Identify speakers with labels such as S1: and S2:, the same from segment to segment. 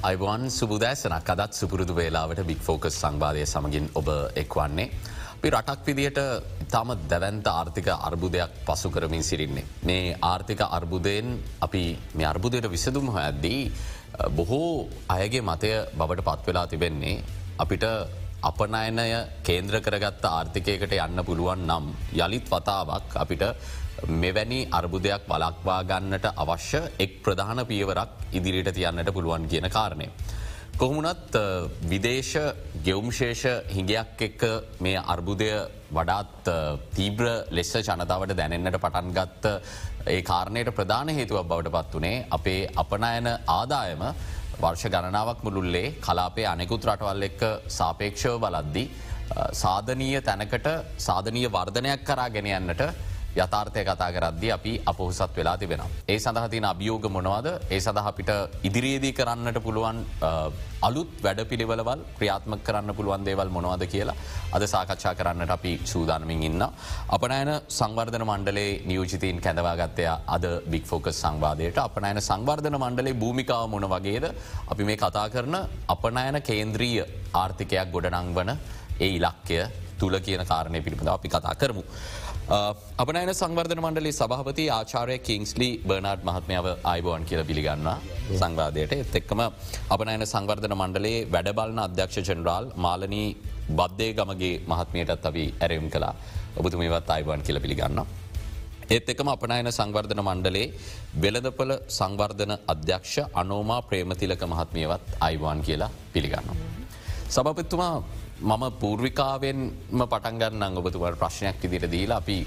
S1: Ivan සුබදෑසනක් අදත් සුපුරුදු වේලාවට බික් focus සංවාධය සමගින් ඔබ එක්වන්නේ. අපි රටක් විදියට ඉතාම දැවන්ත ආර්ථික අර්බුදයක් පසු කරමින් සිරින්නේ. මේ ආර්ථික අර්බුදයෙන් අපි මේ අර්බුදයට විසදුම ඇද්දී බොහෝ අයගේ මතය බවට පත්වෙලා තිබෙන්නේ අපිට අපනයනය කේන්ද්‍ර කරගත්ත ආර්ථිකයකට යන්න පුළුවන් නම් යළිත් වතාවක් අපිට මෙවැනි අර්බුදයක් වලක්වා ගන්නට අවශ්‍ය එක් ප්‍රධාන පියවරක් ඉදිරිට තියන්නට පුළුවන් කියන කාරණය. කොහොමුණත් විදේශ ගෙවුම්ශේෂ හිඟයක් එක්ක මේ අර්බුදය වඩාත් තීබ්‍ර ලෙස්ස ජනතාවට දැනෙන්න්නට පටන්ගත්ත ඒ කාරණයට ප්‍රධාන හේතුවක් බවට පත් වනේ අපේ අපනයන ආදායම වර්ෂ ගණනාවක් මුළුල්ලේ කලාපේ අනෙකුත් රටවල් එක්ක සාපේක්ෂව බලද්දි සාධනීය තැනකට සාධනීය වර්ධනයක් කරා ගෙනයන්නට යථාර්ථය කතා කරද්දි අපි අපොහසත් වෙලා තිබෙන. ඒ සඳහතින අභියෝග මොනවාද ඒ සඳහපිට ඉදිරියේදී කරන්නට පුළුවන් අලුත් වැඩ පිළිවලවල් ක්‍රියාත්මක කරන්න පුළුවන් දේවල් මොනවද කියලා අද සාකච්ඡා කරන්නට අපි සූදානමින් ඉන්න. අපනෑන සංවර්ධන මණ්ඩලේ නියෝජිතීන් කැඳවාගත්තය අද බික් ෆෝකස් සංවාදයට අපනෑන සංවර්ධන මණ්ඩලේ භූමිකාව මොන වගේද අපි මේ කතා කරන අපනෑන කේන්ද්‍රීය ආර්ථිකයක් ගොඩනංවන ඒ ඉලක්කය තුළ කියන කාරණය පිළිබඳ අපි කතා කරමු. Uh, අපනයන සංවර්ධන මණ්ඩලි සභහපති ආචාරය කිංස්ලි බර්නාඩ් මහත්මාව අයිබෝන් කියල පිළිගන්න සංවාදයට එත් එක්කම අපනයන සංවර්ධන මණ්ඩලේ වැඩබලන අධ්‍යක්ෂ ජනරාල් මාලනී බද්ධය ගමගේ මහත්මයටත් අපි ඇරයුම් කලා ඔබතුමේවත් අයිබෝන් කියල පිළිගන්න. ඒත් එකම අපනයන සංවර්ධන මණ්ඩලේ වෙළදපල සංවර්ධන අධ්‍යක්ෂ අනෝමා ප්‍රේමතිලක මහත්මියවත් අයිවාන් කියලා පිළිගන්න. සභපත්තුමා මම පූර්විකාවෙන්ම පටන්ගන්න ඔබතුවට ප්‍රශ්නයක් ඉදිර දීලා අපි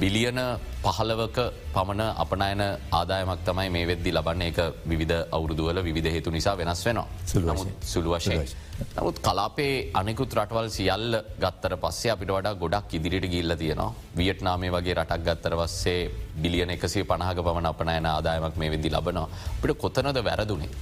S1: බිලියන පහලවක පමණ අපනයන ආදායමක් තමයි මේ වෙද්දි ලබන්න. එක විධ අවුරුදුවල විධ හේතු නිසා වෙනස් වෙනවා. සුළු වශයෙන්. නමුත් කලාපේ අනෙකුත් රටවල් සියල්ල ගත්තර පස්සේ අපිට වඩා ගොඩක් ඉදිරිට ගිල්ල තියෙනවා. වියට්නාමේ වගේ රටක් ගත්තර වස්සේ බිලියන එකසේ පණහක පමණ අපනයන ආදායමක් මේ වෙදදි ලබනවා. අපිට කොතනද වැරදුනේ.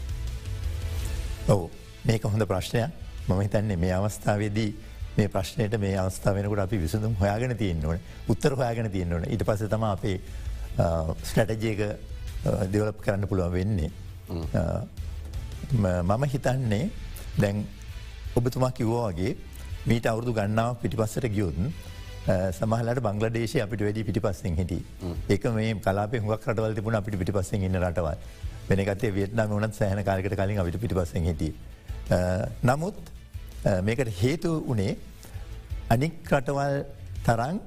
S2: ඔවු. මේක හොඳ ප්‍රශ්නයක් මම හිතන්නේ මේ අවස්ථාවේදී මේ ප්‍රශ්නයට මේ අවස්ථාවෙනකට අපි විසඳම් හොයාගෙන තියෙන්න්නවන උත්තර හොයාගෙන තියෙන්න්නවන ඉට පස තම අපේ ස්ටටජයක දෙවලප් කරන්න පුළුවන් වෙන්නේ. මම හිතන්නේ දැන් ඔබතුමා කිව්වාගේ මීට අවුරදු ගන්නාව පිටිපස්සට ගියෝතුන් සමහලට බංගලදේශය අපිට වැඩි පිටිපස්සෙන් හිටි ඒක මේ කලාප හුවක් රටවල් තිබුණ අපිට පිටිපස්සෙන් ඉන්න රටවල්. වෙනකතේ වියට්නාම වනත් සෑහන කාලකට කලින් අපිට පිටිපස්සෙන් හිටිය. නමුත් මේකට හේතු වනේ අනික් රටවල් තරන්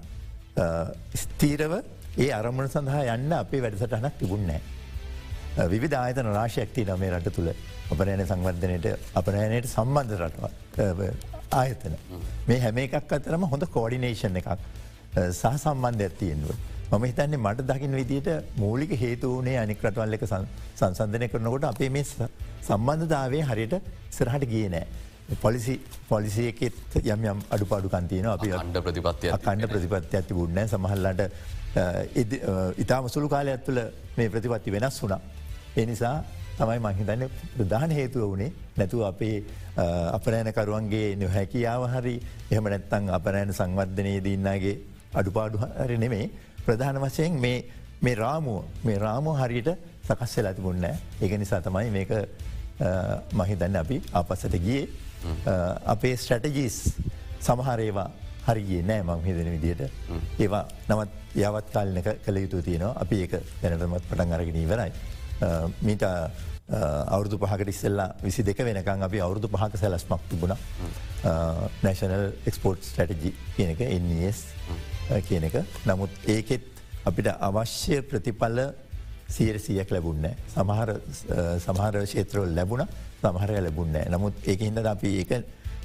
S2: ස්තීරව ඒ අරමුණ සඳහා යන්න අපේ වැඩසටහනක් තිබුන්නෑ. විවිධ ආයතන රාශයක්ති නමේ රට තුළ අපනෑන සංවර්ධනයට අපනෑනයට සම්බන්ධ රටවල් ආයතන. මේ හැම එකක් අතරම හොඳ කෝඩිනේෂන් එකක් සහ සම්බන්ධ ඇත්තියෙන්ව. මම හිතන්නේ මට දකින විදිට මූලික හේතුවනේ අනික් රටවල් එක සංසන්ධනය කරනකොට අපේ මේ සම්බන්ධතාවේ හරියට සරහට ගිය නෑ. පොලිසි පොලිසියකෙත් යම් යම් අඩුපාඩු කන්තියන අපි අන්ඩ ප්‍රතිපත්තිය කණ්ඩ ප්‍රතිපත්ති ඇති බුඩ්නෑ සමහල්ලට ඉතාම සුළු කාලය ඇත්තුල මේ ප්‍රතිපත්ති වෙනස් වුනා. එනිසා තමයි මහිතන්න ප්‍රධාන හේතුව වනේ නැතුව අපේ අපරෑනකරුවන්ගේ නොහැකියාව හරි එහම නැත්තං අපරෑන සංවර්ධනය දන්නගේ අඩුපාඩු හරි නෙමේ ප්‍රධාන වශයෙන් මේ රාමුව මේ රාමෝ හරියට සකස්ස ඇතිබුන්නෑ ඒක නිසා තමයි මේක මහිතන්න අපි අපසට ගියේ. අපේ ස්ට්‍රටජීස් සමහරේවා හරිගේ නෑ මං හිදන විදියට ඒවා නවත් යවත් කාලනක කළ යුතු තියෙනවා. අපි ඒක දැනටමත් පටන් අරගෙන ඉවරයි. මීට අවුරදු පහකට ඉස්සෙල්ලා විසි දෙක වෙනකං අපි අවුරදු පහක සැලස්මක් තිබුණ. නැශනල් එක්ස්පෝර්ට් ස්ටටජි කියන එක එස් කියන එක. නමුත් ඒකෙත් අපිට අවශ්‍ය ප්‍රතිඵල සියරසියක් ලැබුන්නෑ සමහර සමහර ශේත්‍රවල් ලැබුණ සමහරය ලැබුන්නෑ නමුත් ඒක හිද අපි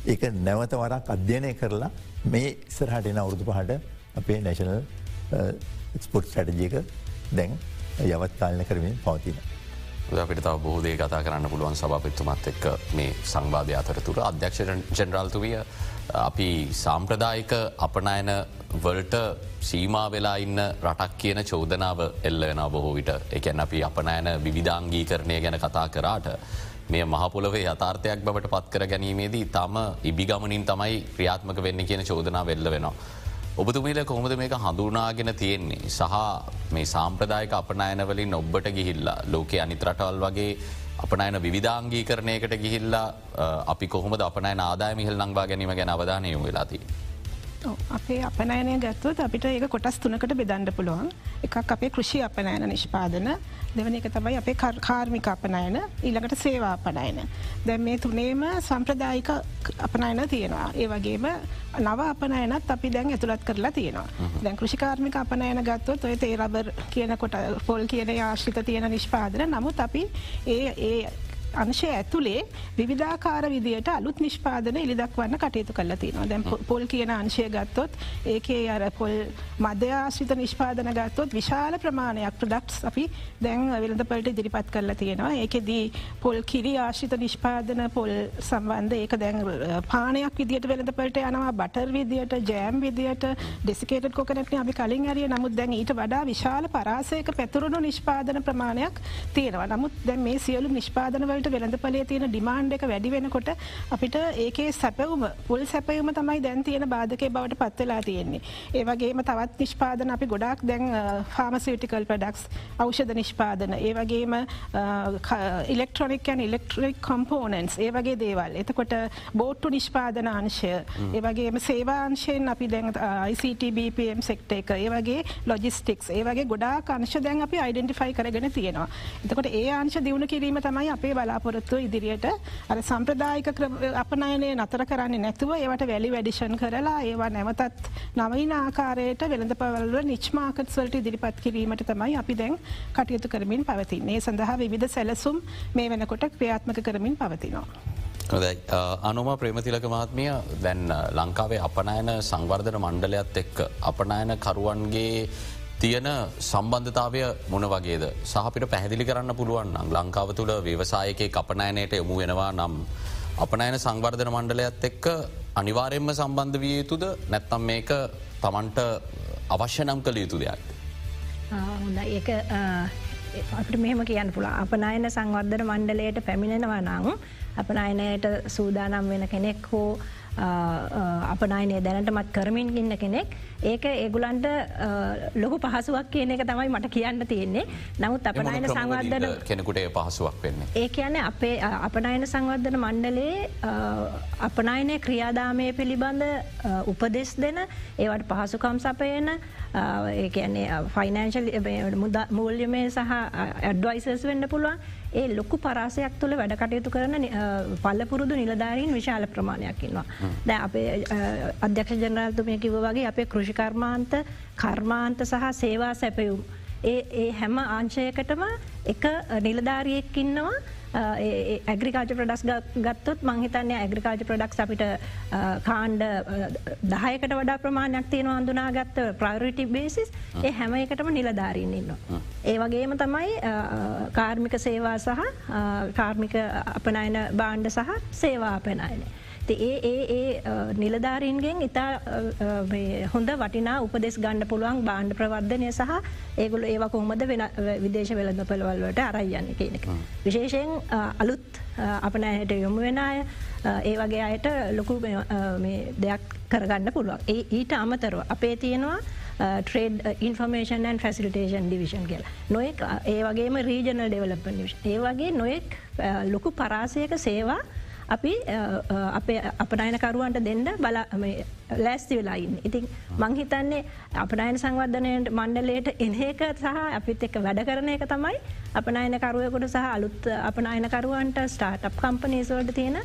S2: ඒක නැවත වරක් අධ්‍යයනය කරලා මේ ඉස්සරහටෙන අවුරදු පහට අපේ නැශනල් ස්පොට් ස්ටටජයක දැන් යවත් කාලන කරමින් පවතින.
S1: අපිට තව බෝදේ කතා කරන්න පුළුවන් සභපත්තුමත් එක්ක මේ සංවාධය අතරතුර. අධ්‍යක්ෂ ජනරාල්තුවිය අපි සාම්ප්‍රදායික අපනයන වලට සීමා වෙලා ඉන්න රටක් කියන චෝදනාව එල්ලන බොහෝ විට එකැන් අපි අපනෑන විවිධාංගී කරණය ගැන කතා කරාට මේ මහපොලවේ යථාර්ථයක් බවට පත්කර ගැනීමේදී තම ඉබිගමනින් තමයි ක්‍රියාත්මක වෙන්න කියන චෝදනා වෙල්ල වෙනවා. ඔබතුමීල කොහොමද මේක හඳුනාගෙන තියෙන්නේ සහ මේ සාම්ප්‍රදායක අපනෑනවලින් ඔබ්බට ගිහිල්ලා ලෝකයේ අනිතරටවල් වගේ අපනයන විධාංගී කරණයකට ගිහිල්ලා අපි කොහොමද අපනය ආදායමිහිල් නංවා ගැනීම ගැන අවධානය යොමු වෙලාතිී.
S3: අපේ අපනෑනය ගත්තුවත් අපිට ඒක කොටස් තුනකට බෙදන්ඩ පුළුවන් එකක් අපේ කෘෂි අපනෑන නිෂ්පාදන දෙවන එක තමයි අපේ කාර්මික අපනයන ඊළඟට සේවා අපනයන. දැන් මේ තුනේම සම්ප්‍රදායික අපනයන තියෙනවා. ඒ වගේම නව අපනයනත් අපි දැන් ඇතුළත් කරලා තියෙනවා. දැන් කෘෂිකාර්මික අපනයන ගත්තොත් ඔය තේරබර් කියනකොට පොල් කියන ආශ්‍රිත තියෙන නිෂ්පාදන නමුත් අපි ඒ ඒ අංශය ඇතුළේ විධාකාර විදියට අලුත් නිෂ්පාදන ඉලිදක්වන්න කටයුතු කල තිනවා දැන් පොල් කියන අංශය ගත්තොත් ඒකේ අර පොල් මධ්‍යාශ්‍රිත නිෂ්පාදන ගත්තොත් විශාල ප්‍රමාණයක් ප්‍රඩක්ස් අපි දැන් විලඳ පලට ඉදිරිපත් කරලා තියෙනවා. ඒකෙදී පොල් කිරි ආශ්‍රිත නිෂ්පාදන පොල් සම්බන්ධ ඒක දැන් පානයක් විදිට වෙළඳ පලට යනවා බටර් විදියට ජෑම් විදියට ඩෙසිකේට කොකනටන අපි කලින් අරිය නමුත් දැන් ඊට වඩා විශාල පරාසයක පැතුරුණු නිෂ්පාදන ප්‍රමාණයක් තියෙනවා. නමුත් දැන් මේ සියලු නිෂ්පාදනවලට වලට වෙළඳ පලේ තියෙන ඩිමාන්්ඩ එක වැඩි වෙනකොට අපිට ඒකේ සැපවුම පුල් සැපයුම තමයි දැන් තියෙන බාධකය බවට පත්වෙලා තියෙන්නේ. ඒවගේම තවත් නිෂ්පාදන අපි ගොඩක් දැන් ෆාමසිටිකල් පඩක්ස් අවෂධ නිෂ්පාදන. ඒවගේම ඉලෙක්ට්‍රොනිකන් ඉලෙක්ට්‍රික් කොම්පෝනන්ස් ඒ වගේ දේවල්. එතකොට බෝට්ටු නිෂ්පාදන අංශය. ඒවගේම සේවාංශයෙන් අපි දැන් ICTBPM සෙක්ට එක. ඒවගේ ලොජිස්ටික්ස් ඒවගේ ගොඩා අංශ දැන් අපි අයිඩෙන්ටිෆයි කරගෙන තියෙනවා. එතකොට ඒ අංශ දියුණු කිරීම තමයි අපේ බලාපොරොත්තු ඉදිරියට අර සම්ප්‍රදායික අපනයනය නතර කරන්නේ නැතුව ඒවට වැලි වැඩිෂන් කරලා ඒවා නැවතත් නවයින ආකාරයට වෙළඳ පවල්ව නිච්මාකත් වලට ඉදිරිපත් කිරීමට තමයි අපි දැන් කටයුතු කරමින් පවතින්නේ සඳහා විධ සැලසුම් මේ වෙනකොට ක්‍රියාත්මක කරමින් පවතිනවා.
S1: හොදයි අනුම ප්‍රේමතිලක මහත්මිය දැන් ලංකාවේ අපනයන සංවර්ධන මණ්ඩලයක්ත් එක්ක අපනයන කරුවන්ගේ තියෙන සම්බන්ධතාවය මොන වගේද සහපිට පැහැදිලි කරන්න පුළුවන් නම් ලංකාව තුළ ව්‍යවසායකය කපනෑනයට යොමු වෙනවා නම්. අපනෑන සංවර්ධන මණ්ඩලයක්ත් එක්ක අනිවාරයෙන්ම සම්බන්ධ විය යුතුද නැත්තම් මේක තමන්ට අවශ්‍ය නම් කළ යුතු දෙයක්.
S4: හොඳ ඒක අපට මෙහෙම කියන්න පුළ අපනයන සංවර්ධන මණ්ඩලයට පැමිණෙනවා නං අපනයනයට සූදානම් වෙන කෙනෙක් හෝ අපනයිනේ දැනටමත් කරමින් ඉන්න කෙනෙක්. ඒක ඒගුලන්ට ලොකු පහසුවක් කියන එක තමයි මට කියන්න තියෙන්නේ. නමුත් අපනයින සංවර්ධන
S1: කෙනෙකුට පහසුවක් වෙන්නේ.
S4: ඒ කියන්නේ අපේ අපනයින සංවර්ධන මණ්ඩලේ අපනයිනය ක්‍රියාදාමය පිළිබඳ උපදෙස් දෙන ඒවට පහසුකම් සපයන ඒ කියන්නේ ෆයිනන්ශල් මූල්‍යමය සහ ඇඩ්වයිසස් වෙන්න පුළුවන් ඒ ලොකු පරාසයක් තුළ වැඩ කටයුතු කරන පල්ලපුරුදු නිලධාරීන් විශාල ප්‍රමාණයක්කින්වා. දැ අපේ අධ්‍යක්ෂ ජනරල්තුමය කිව වගේ අපේ කෘෂිකර්මාන්ත කර්මාන්ත සහ සේවා සැපයුම්. ඒ ඒ හැම ආංශයකටම එක නිලධාරියෙක් ඉන්නවා ඇග්‍රිකාජ ප්‍රඩක්ස් ගත්තොත් මංහිතන්නේ ඇග්‍රිකාජ ප්‍රඩක්ස් අපිට කාණ්ඩ දහයකට වඩා ප්‍රමාණයක් තියෙන අඳුනා ගත්ත ප්‍රයිරිටි බේසිස් ඒ හැම එකටම නිලධාරීන්න ඉන්න. ඒ වගේම තමයි කාර්මික සේවා සහ කාර්මික අපනයන බාණ්ඩ සහ සේවා අපනයන. ඒ ඒ ඒ නිලධාරීන්ගෙන් ඉතා හොඳ වටිනා උපදෙස් ගණඩ පුළුවන් බාණ්ඩ ප්‍රවර්ධනය සහ ඒගොල ඒව කොහොමද වෙන විදේශ වෙළඳ පළවල්වට අරයියන්න කියනක. විශේෂයෙන් අලුත් අපනෑයට යොමු වෙන අය ඒ වගේ අයට ලොකු දෙයක් කරගන්න පුළුවන්. ඒ ඊට අමතරව අපේ තියෙනවා ට්‍රේඩ් ඉන්ෆර්මේෂන් ෆැසිලිටේෂන් ඩිවිෂන් කියලා. නොෙක් ඒ වගේම රීජනල් ඩෙවලපන් ඒ වගේ නොෙක් ලොකු පරාසයක සේවා අපි අපනයනකරුවන්ට දෙන්න බල ලෑස්ති වෙලායින්න. ඉතින් මංහිතන්නේ අපනයන සංවර්ධනයට මණ්ඩලයට එනඒක සහ අපිත් එක්ක වැඩ කරන එක තමයි අපනයනකරුවකුට සහ අලුත් අපනයනකරුවන්ට ස්ටාර්ට් කම්පනීසෝල්ට තියෙන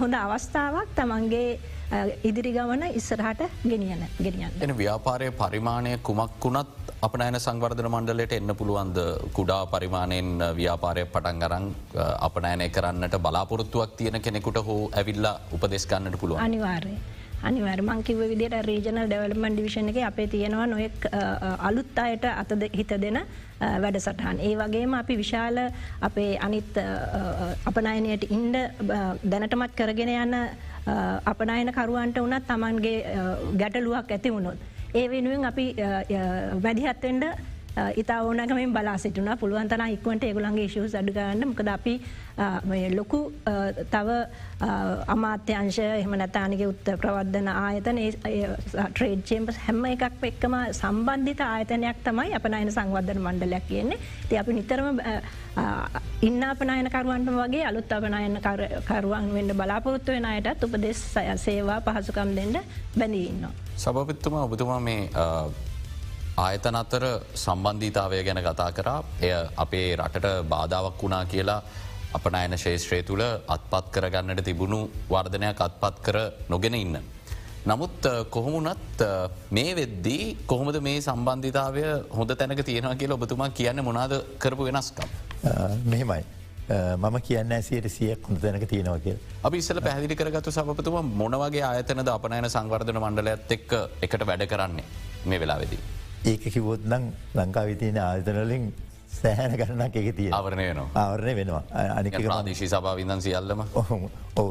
S4: හොඳ අවස්ථාවක් තමන්ගේ ඉදිරි ගමන ඉස්සරහට ගෙනියන ගෙනියන්න.
S1: එන ව්‍යාපාරය පරිමාණය කුමක් වුණත් අපනෑන සංවර්ධන මණ්ඩලට එන්න පුළුවන්ද කුඩා පරිමාණයෙන් ව්‍යාපාරය පටන් ගරන් අපනෑනය කරන්නට බලාපොරොත්තුවක් තියෙන කෙනෙකුට හෝ ඇවිල්ලා උපදෙස්ගන්නට පුළුව
S4: අනිවාර්ය. අනිවර මංකිව විදිට රීජනල් ඩෙවලමන් ඩිවිෂණ එක අපේ තියෙනවා නොෙක් අලුත් අයට අතද හිත දෙන වැඩසටහන්. ඒ වගේම අපි විශාල අපේ අනිත් අපනයනයට ඉන්ඩ දැනටමත් කරගෙන යන්න අපනයන කරුවන්ට වනත් තමන්ගේ ගැටලුවක් ඇති වුණොත්. ඒ වෙනුවෙන් අපි වැඩිහත්වෙන්ඩ ඉතා ඕනකමින් බලා සිටුන පුළුවන්තන ඉක්වට ඒගුලන්ගේ ශෂ අඩුගන්න මකද අපි ලොකු තව අමාත්‍යංශ එහම නැතානික උත්ත ප්‍රවද්ධන ආයතන ට්‍රේඩ් චේම්පස් හැම එකක් එක්කම සම්බන්ධිත ආයතනයක් තමයි අප අයන සංවර්ධන මණ්ඩලයක් කියන්නේ. ති අපි නිතරම ඉන්න අපනයනකරුවන්ට වගේ අලුත් අපනයන කරුවන් වෙන්න බලාපොරොත්තු වෙන අයටත් උපදෙස් සේවා පහසුකම් දෙන්න බැඳීන්න.
S1: සභපත්තුමා ඔබතුමා මේ ආයතන අත්තර සම්බන්ධීතාවය ගැන කතා කරා එය අපේ රටට බාධාවක් වුණා කියලා අපනයන ශේෂත්‍රය තුළ අත්පත් කරගන්නට තිබුණු වර්ධනයක් අත්පත් කර නොගෙන ඉන්න. නමුත් කොහොමුණත් මේ වෙද්දී කොහොමද මේ සම්බන්ධිතාවය හොඳ තැනක තියෙනවා කියලා ඔබතුමා කියන්න මොනාද කරපු වෙනස්කම්.
S2: මෙහෙමයි. මම කියන්න ඇසියට සියක් හොඳ තැනක තියෙනවා කිය.
S1: අපි ඉස්සල පැහදිලි කරගතු සපතුම මොනවගේ ආයතනද අපනයන සංවර්ධන මණ්ඩලයත් එක්ක එකට වැඩ කරන්නේ මේ වෙලා වෙදී.
S2: ඒක කිවොත් නම් ලංකාවිතියන ආයතනලින් සෑහන ගණනක් එක තිය
S1: ආවරණය වෙනවා.
S2: ආවරණය වෙනවා. අනික
S1: ප්‍රාදේශී සභාවිදන් සියල්ලම?
S2: ඕ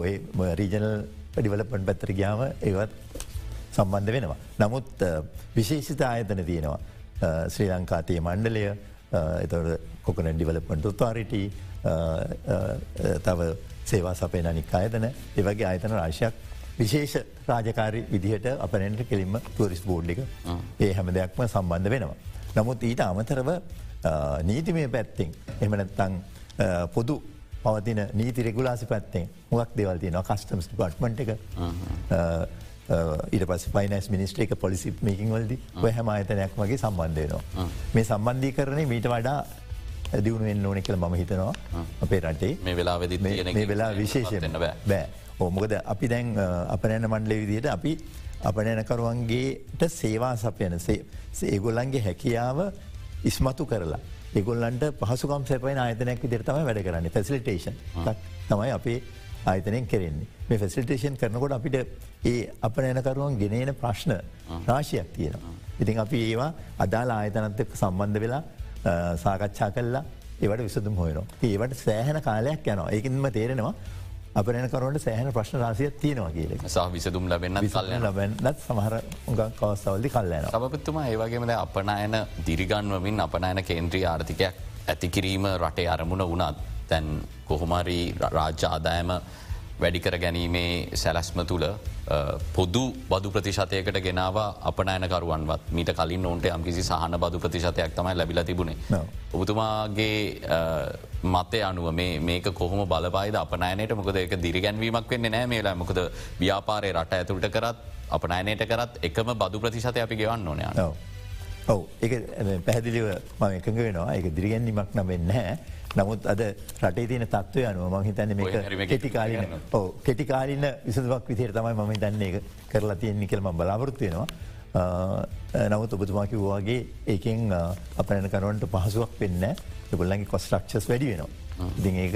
S2: රීජනල් පඩිවලපන් පැත්තර ගයාම ඒවත් සම්බන්ධ වෙනවා. නමුත් විශේෂිත ආයතන තියෙනවා. ශ්‍රී ලංකාතිය මණ්ඩලය එතවට කොකන ඩිවලපන්ට උත්වාරිට තව සේවා සපය අනික් අයතන ඒවගේ ආයතන රාශයක් විශේෂ රාජකාරි විදිහට අපනට කෙලින්ම තුවරිස් බෝඩ් එක. ඒ හැම දෙයක්ම සම්බන්ධ වෙනවා. නමුත් ඊට අමතරව නීතිමය පැත්තිෙන් එමනත්තං පොදු පවතින නීති රෙගුලාසි පැත්තෙන් මුවක් දෙවල්තිය නො කස්ටම්ස් පට්මට එක. ඊට පස් පයිනස් මිනිස්ට්‍රේ එක පොලිසි මේකින් වලද ඔය හැම අයතනයක් වගේ සම්බන්ධයනවා. මේ සම්බන්ධී කරන මීට වඩා දියුණුවෙන් ඕනෙ කියල ම හිතනවා. අපේ රටේ.
S1: මේ වෙලා
S2: වෙලා විශේෂයන්න බෑ ඕමකද අපි දැන් අපනෑන මණ්ඩලේ විදියට අපි අපනෑනකරුවන්ගේට සේවා සපයන ඒගොල්ලන්ගේ හැකියාව ඉස්මතු කරලා එගොල්ලන්ට පහසුකම් සැපයි ආයතනයක් විදිරතම වැඩ කරන්න. ෆැසිලිටේෂන් තමයි අපේ ආයතනයෙන් කෙරෙන්නේ. මේ ෆැසිලිටේෂන් කරනකොට අපිට ඒ අප නෑනකරුවන් ගෙනන ප්‍රශ්න රාශයක් තියෙනවා. ඉතින් අපි ඒවා අදාලා ආයතනත් එක් සම්බන්ධ වෙලා සාකච්ඡා කල්ලා ඒවට විසදුම් හොයනවා. ඒවට සෑහන කාලයක් යනවා. ඒකින්ම තේරෙනවා අපනකරුවට සෑහන ප්‍රශ්න රාසියක් තියෙනවා කියල
S1: සහ විසදුම් ලබෙන්න්න
S2: සල්ල ලබන්නත් සමහර කවස්සවල්දි කල්ලන.
S1: සපපත්තුම ඒවගේමද අපනයන දිරිගන්වමින් අපනයන කේන්ද්‍රී ආර්ථිකයක් ඇතිකිරීම රටේ අරමුණ වුණත් තැන් කොහොමරී රාජ්‍ය ආදායම වැඩිකර ගැනීමේ සැලැස්ම තුළ පොදු බදු ප්‍රතිශතයකට ගෙනාව අපනෑනකරුවන්වත් මීට කලින් ඔන්ට යම්කිසි සහන බදු ප්‍රතිශතයක් තමයි ලැබිල තිබුණේ. ඔබතුමාගේ මතය අනුව මේක කොහොම බලපායිද? අපනෑනයට මොකද එක දිරිගැන්වීමක් වෙන්න නෑ මේලා මොකද ව්‍යාපාරය රට ඇතුළට කරත් අපනෑනයට කරත් එකම බදු ප්‍රතිශතය අපි ගෙවන්න ඕනය.
S2: ඔව. ඒ පැහැදිලිව මම එකඟ වෙනවා. එක දිරිගැන්ීමක් නමෙන්න හැ. නමුත් අද රටේ තියන තත්වය අනුව මං හිතන්න මේ කෙටිකාලන ඕ කෙටිකාලන්න විසදුවක් විතර තමයි මම දන්නේ කරලා තියෙන්නේ කෙල්ම බලාපොරත්තුවෙනවා. නමුත් ඔබතුමා කිව්වාගේ ඒකෙන් අපනන කරුවන්ට පහසුවක් වෙන්න ගොල්ලන්ගේ කොස්ට්‍රක්ෂස් වැඩි වෙනවා. ඉතින් ඒක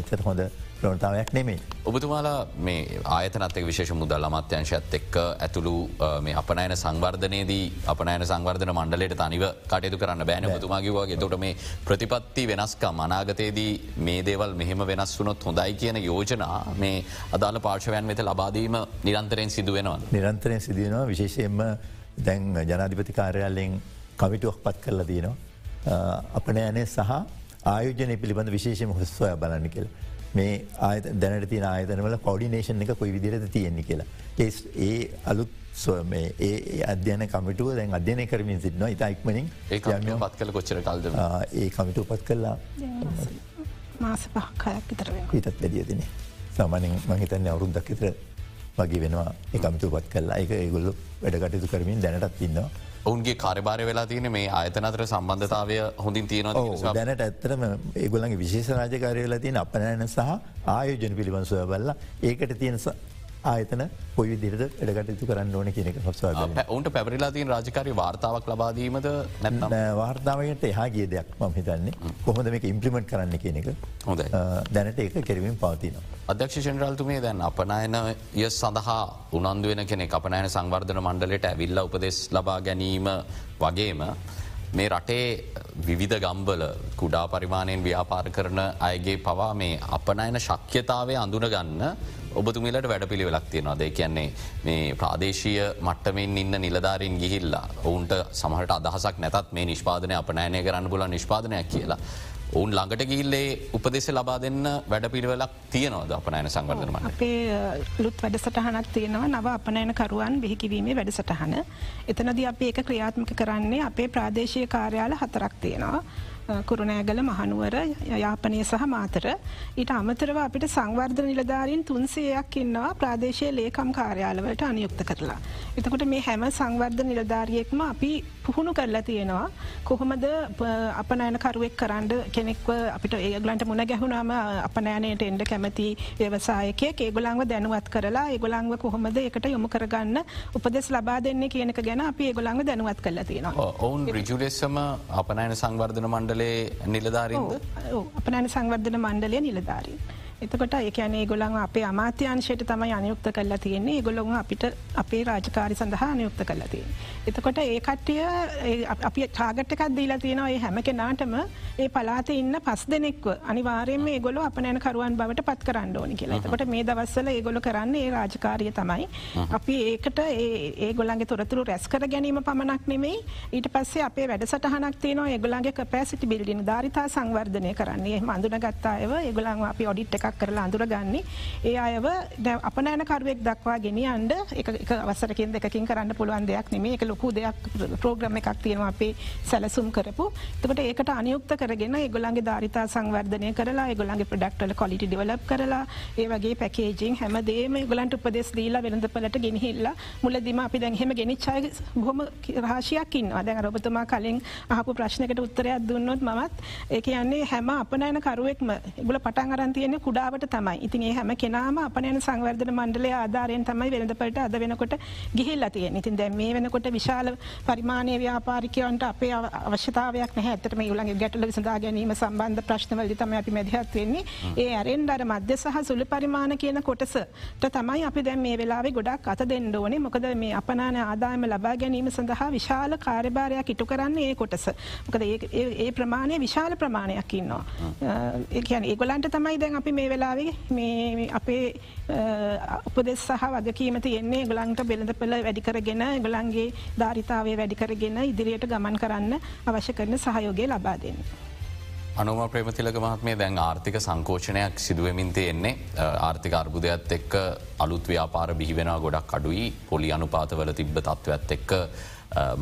S2: එච්චත හොඳ ප්‍රවණතාවයක් නෙමේ.
S1: ඔබතුමාලා මේ ආයතනත්තක විශේෂ මුදල් අමාත්‍යංශත් එක්ක ඇතුළු මේ අපනයන සංවර්ධනයේදී අපනයන සංවර්ධන මණ්ඩලට තනිව කටයුතු කරන්න බෑන බතුමාගේවාගේ තොට මේ ප්‍රතිපත්ති වෙනස්කම් අනාගතයේදී මේ දේවල් මෙහෙම වෙනස් වුනොත් හොඳයි කියන යෝජනා මේ අදාළ පාර්ශවයන් වෙත ලබාදීම නිරන්තරයෙන් සිදුවෙනවා.
S2: නිරන්තරයෙන් සිදුවනවා විශේෂයෙන්ම දැන් ජනාධිපති කාර්යාලෙන් කමිටුවක් පත් කරලා දයනවා. අපනෑනේ සහ ආයෝජනය පිළිබඳ විශේෂම හොස්වය බලන්න කියලා. මේ ආය දැනට තින ආයතනවල කොඩිනේෂන් එක කොයි විදිරද තියෙන්නේ කියලා. ඒස් ඒ අලුත් ඒ අධ්‍යන කමිටුව දැන් අධ්‍යනය කරමින් සිටනවා. ඉතායික්මනින්
S1: ඒ පත් කල කොච්චර කල්ද?
S2: ඒ කමිටු පත් කරලා
S3: මාස පහක්කයක් විතර
S2: හිතත් වැඩිය දෙන සාමානින් මහිතන්න අවුරුද්දක් විතර වගේ වෙනවා. එකමිතු පත් කරලා එක ඒගොල්ලු වැඩ කටයුතු කරමින් දැනටත් ඉන්නවා
S1: ඔවුන්ගේ කාරබාර වෙලා තියන මේ ආයතනතර සම්බන්ධතාවය හොඳින් තියෙනවා
S2: දැනට ඇත්තරම ඒගොලන්ගේ විශේෂ රාජකාරය වෙලා තියෙන අපනෑන සහ ආයෝජන පිළිබඳසය බල්ල ඒකට තියෙන ආයතන පොයි දිරද එඩගටතු කරන්න ඕන කියනෙක හොස්වා
S1: ඔවුන්ට පැවරිලා තින් රාජකාරය වාර්තාවක් ලබාදීමද නැ
S2: වාර්තාවයට එහා ගිය දෙයක් මම හිතන්නේ. කොහොඳ මේක ඉම්පලිමට් කරන්න කියන එක?
S1: හොඳ
S2: දැනට ඒක කෙරමින් පවතින.
S1: අධ්‍යක්ෂ ෂෙන්රල්තුමේ දැන් අපනයනය සඳහා උනන්දුවෙන කෙනෙ අපනෑන සංවර්ධන මණ්ඩලට ඇවිල්ල උපදෙස් ලබා ගැනීම වගේම මේ රටේ විවිධ ගම්බල කුඩා පරිමාණයෙන් ව්‍යාපාර කරන අයගේ පවා මේ අපනයන ශක්්‍යතාවය අඳුනගන්න ඔබතුමිලට වැඩ පිළිවෙලක් තියෙනවා දෙ කියන්නේ මේ ප්‍රාදේශීය මට්ටමින් ඉන්න නිලධාරින් ගිහිල්ලා ඔවුන්ට සමහට අදහසක් නැතත් මේ නිෂ්පාදනය අපනෑනය කරන්න පුල නිෂ්පාදනයක් කියලා. ඔවුන් ළඟට ගිල්ලේ උපදෙස ලබා දෙන්න වැඩ පිළිවෙලක් තියනවද අපනෑන සංවර්ධනම
S3: අපේ ලුත් වැඩසටහනක් තියෙනවා නව අපනෑනකරුවන් බිහිකිවීමේ වැඩසටහන. එතනද අප ඒක ක්‍රියාත්මක කරන්නේ අපේ ප්‍රාදේශය කාර්යාල හතරක් තියෙනවා. කුරුණෑගල මහනුවර යාපනය සහ මාතර ඊට අමතරව අපිට සංවර්ධ නිලධාරීන් තුන්සේයක් ඉන්නවා ප්‍රාදේශය ලේකම් කාර්යාලවලට අනියුක්ත කරලා. එතකොට මේ හැම සංවර්ධ නිලධාරියෙක්ම අපි පුහුණු කරලා තියෙනවා කොහොමද අපනෑනකරුවෙක් කරන්න කෙනෙක්ව අපිට ඒගලන්ට මුණ ගැහුණාම අපනෑනයට එන්ඩ කැමති ව්‍යවසායකය ඒගොලංව දැනුවත් කරලා ඒගොලංව කොහොමද එකට යොමු කරගන්න උපදෙස් ලබා දෙන්නේ කියනක ගැන අපි ඒගොලංව දැනුවත් කරලා තියෙනවා.
S1: ඔවුන් රිජුලෙස්සම අපනෑන සංවර්ධන මණ්ඩලේ නිලධාරීන්ද?
S3: අපනෑන සංවර්ධන මණ්ඩලය නිලධාරීන්. එතකොට ඒකනේ ගොලන් අපේ අමාත්‍යංශයට තමයි අනයුක්ත කරලා තියෙන්නේ. ගොලොන් අපිට අපේ රාජකාරි සඳහා අනයුක්ත කරලා තිය. එතකොට ඒ කට්ටිය අපි ටාගට්ටකක් දීලා තියෙනවා ඒ හැම කෙනාටම ඒ පලාත ඉන්න පස් දෙනෙක්ව. අනිවාරයෙන් ගොල අප නෑන කරුවන් බවට පත් කරන්න ඕනි කියලා. එතකොට මේ දවස්සල ඒගොල කරන්න ඒ රාජකාරිය තමයි. අපි ඒකට ඒ ගොලන්ගේ තොරතුරු රැස් කර ගැනීම පමණක් නෙමෙයි. ඊට පස්සේ අපේ වැඩසටහනක් තියනවා. ඒගොලන්ගේ කපෑසිටි බිල්ඩින ධරිතා සංවර්ධනය කරන්නේ. මඳුන ගත්තායව ඒගොලන් අපි ඔඩිට් එක එකක් කරලා අඳුරගන්නේ ඒ අයව අපනෑනකරුවෙක් දක්වා ගෙනියන්ඩ එක අවසරකින් දෙකින් කරන්න පුළුවන් දෙයක් නෙමේ එක ලොකු දෙයක් ප්‍රෝග්‍රම එකක් තියෙනවා අපේ සැලසුම් කරපු. තකට ඒකට අනියුක්ත කරගෙන ඒගොලන්ගේ ධරිතා සංවර්ධනය කරලා ඒගොලන්ගේ ප්‍රඩක්ටල කොලිටි ඩිවලප් කරලා ඒ වගේ පැකේජිං හැමදේම ගලන්ට උපදෙස් දීලා වෙළඳපලට ගෙනහිල්ලා මුලදිම අපි දැහෙම ගෙනනිච්චාය බොහොම රාශයක්කින් අද රොබතුමා කලින් අහපු ප්‍රශ්නකට උත්තරයක් දුන්නොත් මත් ඒ කියන්නේ හැම අපනෑන කරුවෙක්ම ගුල පටන් අරන් තියෙන කුඩ කුඩාවට තමයි. ඉතින් ඒ හැම කෙනාම අපනයන සංවර්ධන මණ්ඩලය ආධාරයෙන් තමයි වෙළඳපට අද වෙනකොට ගිහිල්ලා තියෙන ඉතින් දැම් මේ වෙනකොට විශාල පරිමාණය ව්‍යාපාරිකයන්ට අපේ අවශ්‍යතාවයක් නැහැ. ඇතටම යුලගේ ගැටල විසඳා ගැනීම සම්බන්ධ ප්‍රශ්නවලදි තම අපි මැදිහත් වෙන්නේ. ඒ අරෙන් අර මධ්‍ය සහ සුළු පරිමාණ කියන කොටසට තමයි අපි දැන් මේ වෙලාවේ ගොඩක් අත දෙන්න ඕනේ. මොකද මේ අපනාන ආදායම ලබා ගැනීම සඳහා විශාල කාර්යභාරයක් ඉටු කරන්නේ ඒ කොටස. මොකද ඒ ප්‍රමාණය විශාල ප්‍රමාණයක් ඉන්නවා. ඒ ඒගොලන්ට තමයි දැන් අපි මේ මේ වෙලාවේ මේ අපේ උපදෙස් සහ වගකීම තියෙන්නේ ගලන්ට බෙළඳ පෙළ වැඩිකරගෙන ගලන්ගේ ධාරිතාවය වැඩිකරගෙන ඉදිරියට ගමන් කරන්න අවශ්‍ය කරන සහයෝගය ලබා දෙන්න.
S1: අනුම ප්‍රේමතිලක මහත්මේ දැන් ආර්ථික සංකෝෂණයක් සිදුවමින් තියෙන්නේ ආර්ථික අර්බුදයක්ත් එක්ක අලුත් ව්‍යාපාර බිහිවෙන ගොඩක් අඩුයි පොලි අනුපාතවල තිබ්බ තත්ත්වත් එක්ක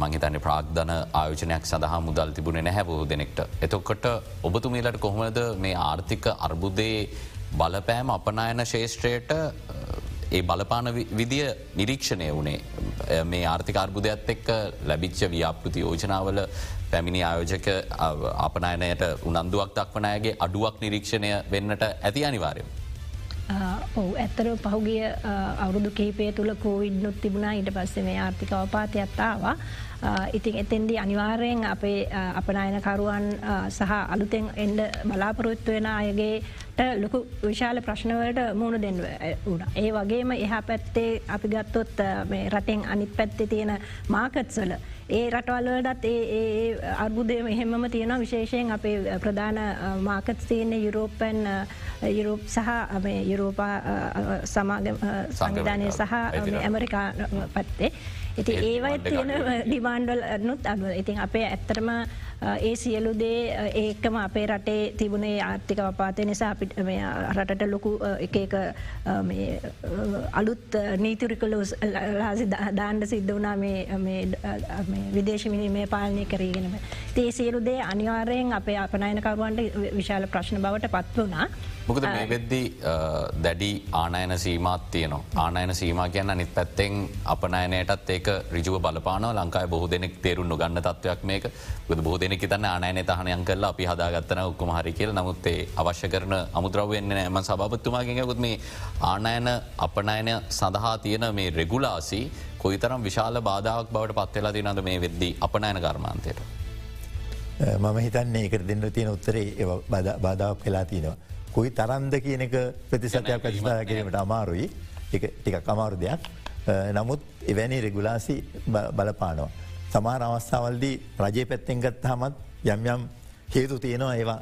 S1: මංහිතන්නේ ප්‍රාග්ධන ආයෝජනයක් සඳහා මුදල් තිබුණ නැහැ බොහෝ දෙනෙක්ට. එතොක්කොට ඔබතුමීලට කොහොමද මේ ආර්ථික අර්බුදේ බලපෑම අපනායන ශේෂත්‍රයට ඒ බලපාන විදිය නිරීක්ෂණය වනේ මේ ආර්ථික අර්බුදයක්ත් එක්ක ලැබිච්ච ව්‍යාපෘති යෝජනාවල පැමිණි ආයෝජක අපනායනයට උනන්දුවක් දක්වනයගේ අඩුවක් නිරීක්ෂණය වෙන්නට ඇති අනිවාරයම.
S4: ඔහු ඇත්තර පහුගිය අවුරුදු කහිපය තුළ කෝවිඩ්නුත් තිබුණා ඊට පස්සේ මේ ආර්ථික අවපාතයක්ත්තාවා ඉතින් එතෙන්දී අනිවාර්යෙන් අපේ අපනායනකරුවන් සහ අලුතෙන් එන්ඩ බලාපොරොත්තු වෙන අයගේට ලොකු විශාල ප්‍රශ්නවලට මුණ දෙන්න වුණ. ඒ වගේම එහා පැත්තේ අපි ගත්තොත් රටෙන් අනිත් පැත්තේ තියෙන මාකත්සල. ඒ රටවල්වලටත් ඒ අර්බුදය මෙහෙමම තියෙන විශේෂයෙන් අපේ ප්‍රධාන මාකත් තියන්නේ යුරෝපන් යුරෝප් සහ යුරෝපා සංවිධානය සහ ඇමරිකා පත්තේ. ඉති ඒවයි තියෙන ඩිමාන්්ඩල් නුත් අඩුව ඉතින් අපේ ඇත්තරම ඒ සියලු දේ ඒකම අපේ රටේ තිබුණේ ආර්ථික වපාතය නිසා අපිට රටට ලොකු එක අලුත් නීතිරිකලු ලාසි දාණ්ඩ සිද්ධ වනා විදේශමිනි මේ පාලනය කරීගෙනම. තේ සියලු දේ අනිවාරයෙන් අපේ අපනයනකරුවන්ට විශාල ප්‍රශ්න බවට පත් වනා.
S1: මොකද මේ වෙද්දී දැඩි ආනයන සීමත් තියනවා. ආනයන සීම කියන්න නිත් පැත්තෙන් අපනයනයටත් ඒක රිජුව බලපාන ලංකායි බොහ දෙනෙක් තේරුන්නු ගන්න තත්වයක් මේක බොහ දෙනෙක් තන්න ආනයන තහනයන් කරලා අපි හදාගත්තන ඔක්කොම හරි කියල නමුත්තේ අවශ්‍ය කරන අමුද්‍රවවෙන්න ඇම සභපත්තුමාගෙනකුත් මේ ආනයන අපනයන සඳහා තියෙන මේ රෙගුලාසි කොයිතරම් විශාල බාධාවක් බවට පත්වෙලා තිනද මේ වෙද්දී අපනයන කර්මාන්තයට.
S2: මම හිතන්නේ එකට දෙන්න තියෙන උත්තරේ බාධාවක් වෙලා තියෙනවා. කොයි තරන්ද කියන එක ප්‍රතිසතයක් ප්‍රතිස්ථා කිරීමට අමාරුයි ටිකක් අමාරු දෙයක් නමුත් එවැනි රෙගුලාසි බලපානවා. සමාර අවස්ථාවල්දී රජය පැත්තෙන් ගත් හමත් යම් යම් හේතු තියෙනවා ඒවා.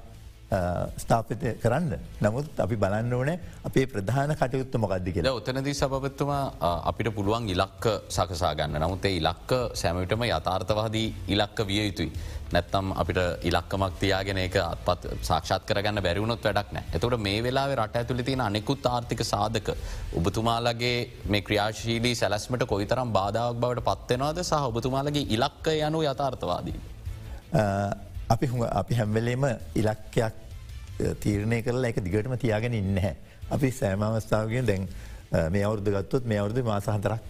S2: ස්ථාපිත කරන්න නමුත් අපි බලන්න ඕනෑ අපේ ප්‍රධාන කටයුත්ත මොකක්දි කියලා
S1: ඔතනදී සභපත්තුමා අපිට පුළුවන් ඉලක්ක සකසා ගන්න නමුත් ඒ ඉලක්ක සැමවිටම යථාර්ථවාදී ඉලක්ක විය යුතුයි. නැත්තම් අපිට ඉලක්කමක් තියාගෙන එක අත්පත් සාක්ෂාත් කරගන්න බැරිවුණොත් වැඩක් නෑ එතකට මේ වෙලා රට ඇතුලි තින අනෙකුත් ආර්ථික සාධක ඔබතුමාලගේ මේ ක්‍රියාශීලී සැලස්මට කොයිතරම් බාධාවක් බවට පත්වෙනවාද සහ ඔබතුමාලගේ ඉලක්ක යනු යථාර්ථවාදී.
S2: අපි අපි හැම්වෙලේම ඉලක්කයක් තීරණය කරලා එක දිගටම තියාගෙන ඉන්න හැ. අපි සෑම අවස්ථාවගෙන් දැන් මේ අවුද්ධ ගත්තොත් මේ අවුද්ධ මාසහන්තරක්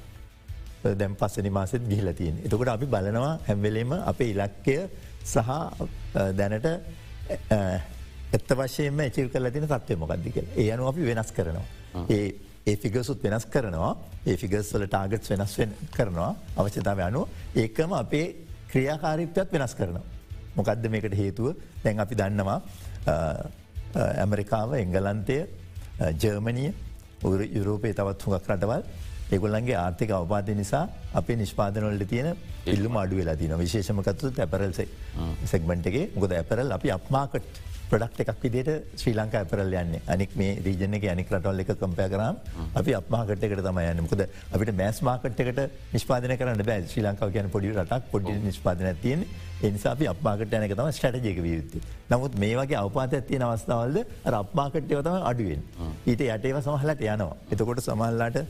S2: දැම් පස්සනි මාසෙත් ගිහිල තියෙන්. එතකොට අපි බලනවා හැම්වෙලේම අපේ ඉලක්කය සහ දැනට එත්ත වශයෙන්ම එචිල් කල තින තත්වය මොකක්දික. ඒ අනු අපි වෙනස් කරනවා. ඒ ඒ ෆිගසුත් වෙනස් කරනවා ඒ ෆිගස්වල ටාගට් වෙනස් කරනවා අවශ්‍යතාව අනු ඒකම අපේ ක්‍රියාකාරීපයත් වෙනස් කරනවා. මොකක්ද මේකට හේතුව දැන් අපි දන්නවා ඇමරිකාව එංගලන්තය ජර්මණිය යුරෝපය තවත් හුඟක් රටවල්. ඒගොල්ලන්ගේ ආර්ථික අවපාදය නිසා අපේ නිෂ්පාදනවලට තියෙන ඉල්ලුම අඩු වෙලා තින විශේෂමකත්තු ඇපරල්සේ සෙක්මටගේ ගොද ඇපරල් අපි අපමාකට් ප්‍රඩක්් එකක් විදිට ශ්‍රී ලංකා ඇපරල් යන්න අනික් මේ රීජන එක අනික් රටවල් එක කම්පය කරම් අපි අපමාකට්කට තම යන්න මොකද අපිට මෑස් මාකට්කට නිස්පාදන කරන්න බෑ ශ්‍රී ලංකාව කියන පොඩි රටක් පොඩි නිස්පාදන තියෙන් එනිසා අපි අපමාකට යනක තම ස්ටටජයක වියුත්තු. නමුත් මේ වගේ අවපාත ඇත්තිය අවස්ථාවල්ද රප්මාකට්ටය තම අඩුවෙන්. ඊට යටේව සමහලට යනවා. එතකොට සමල්ලාට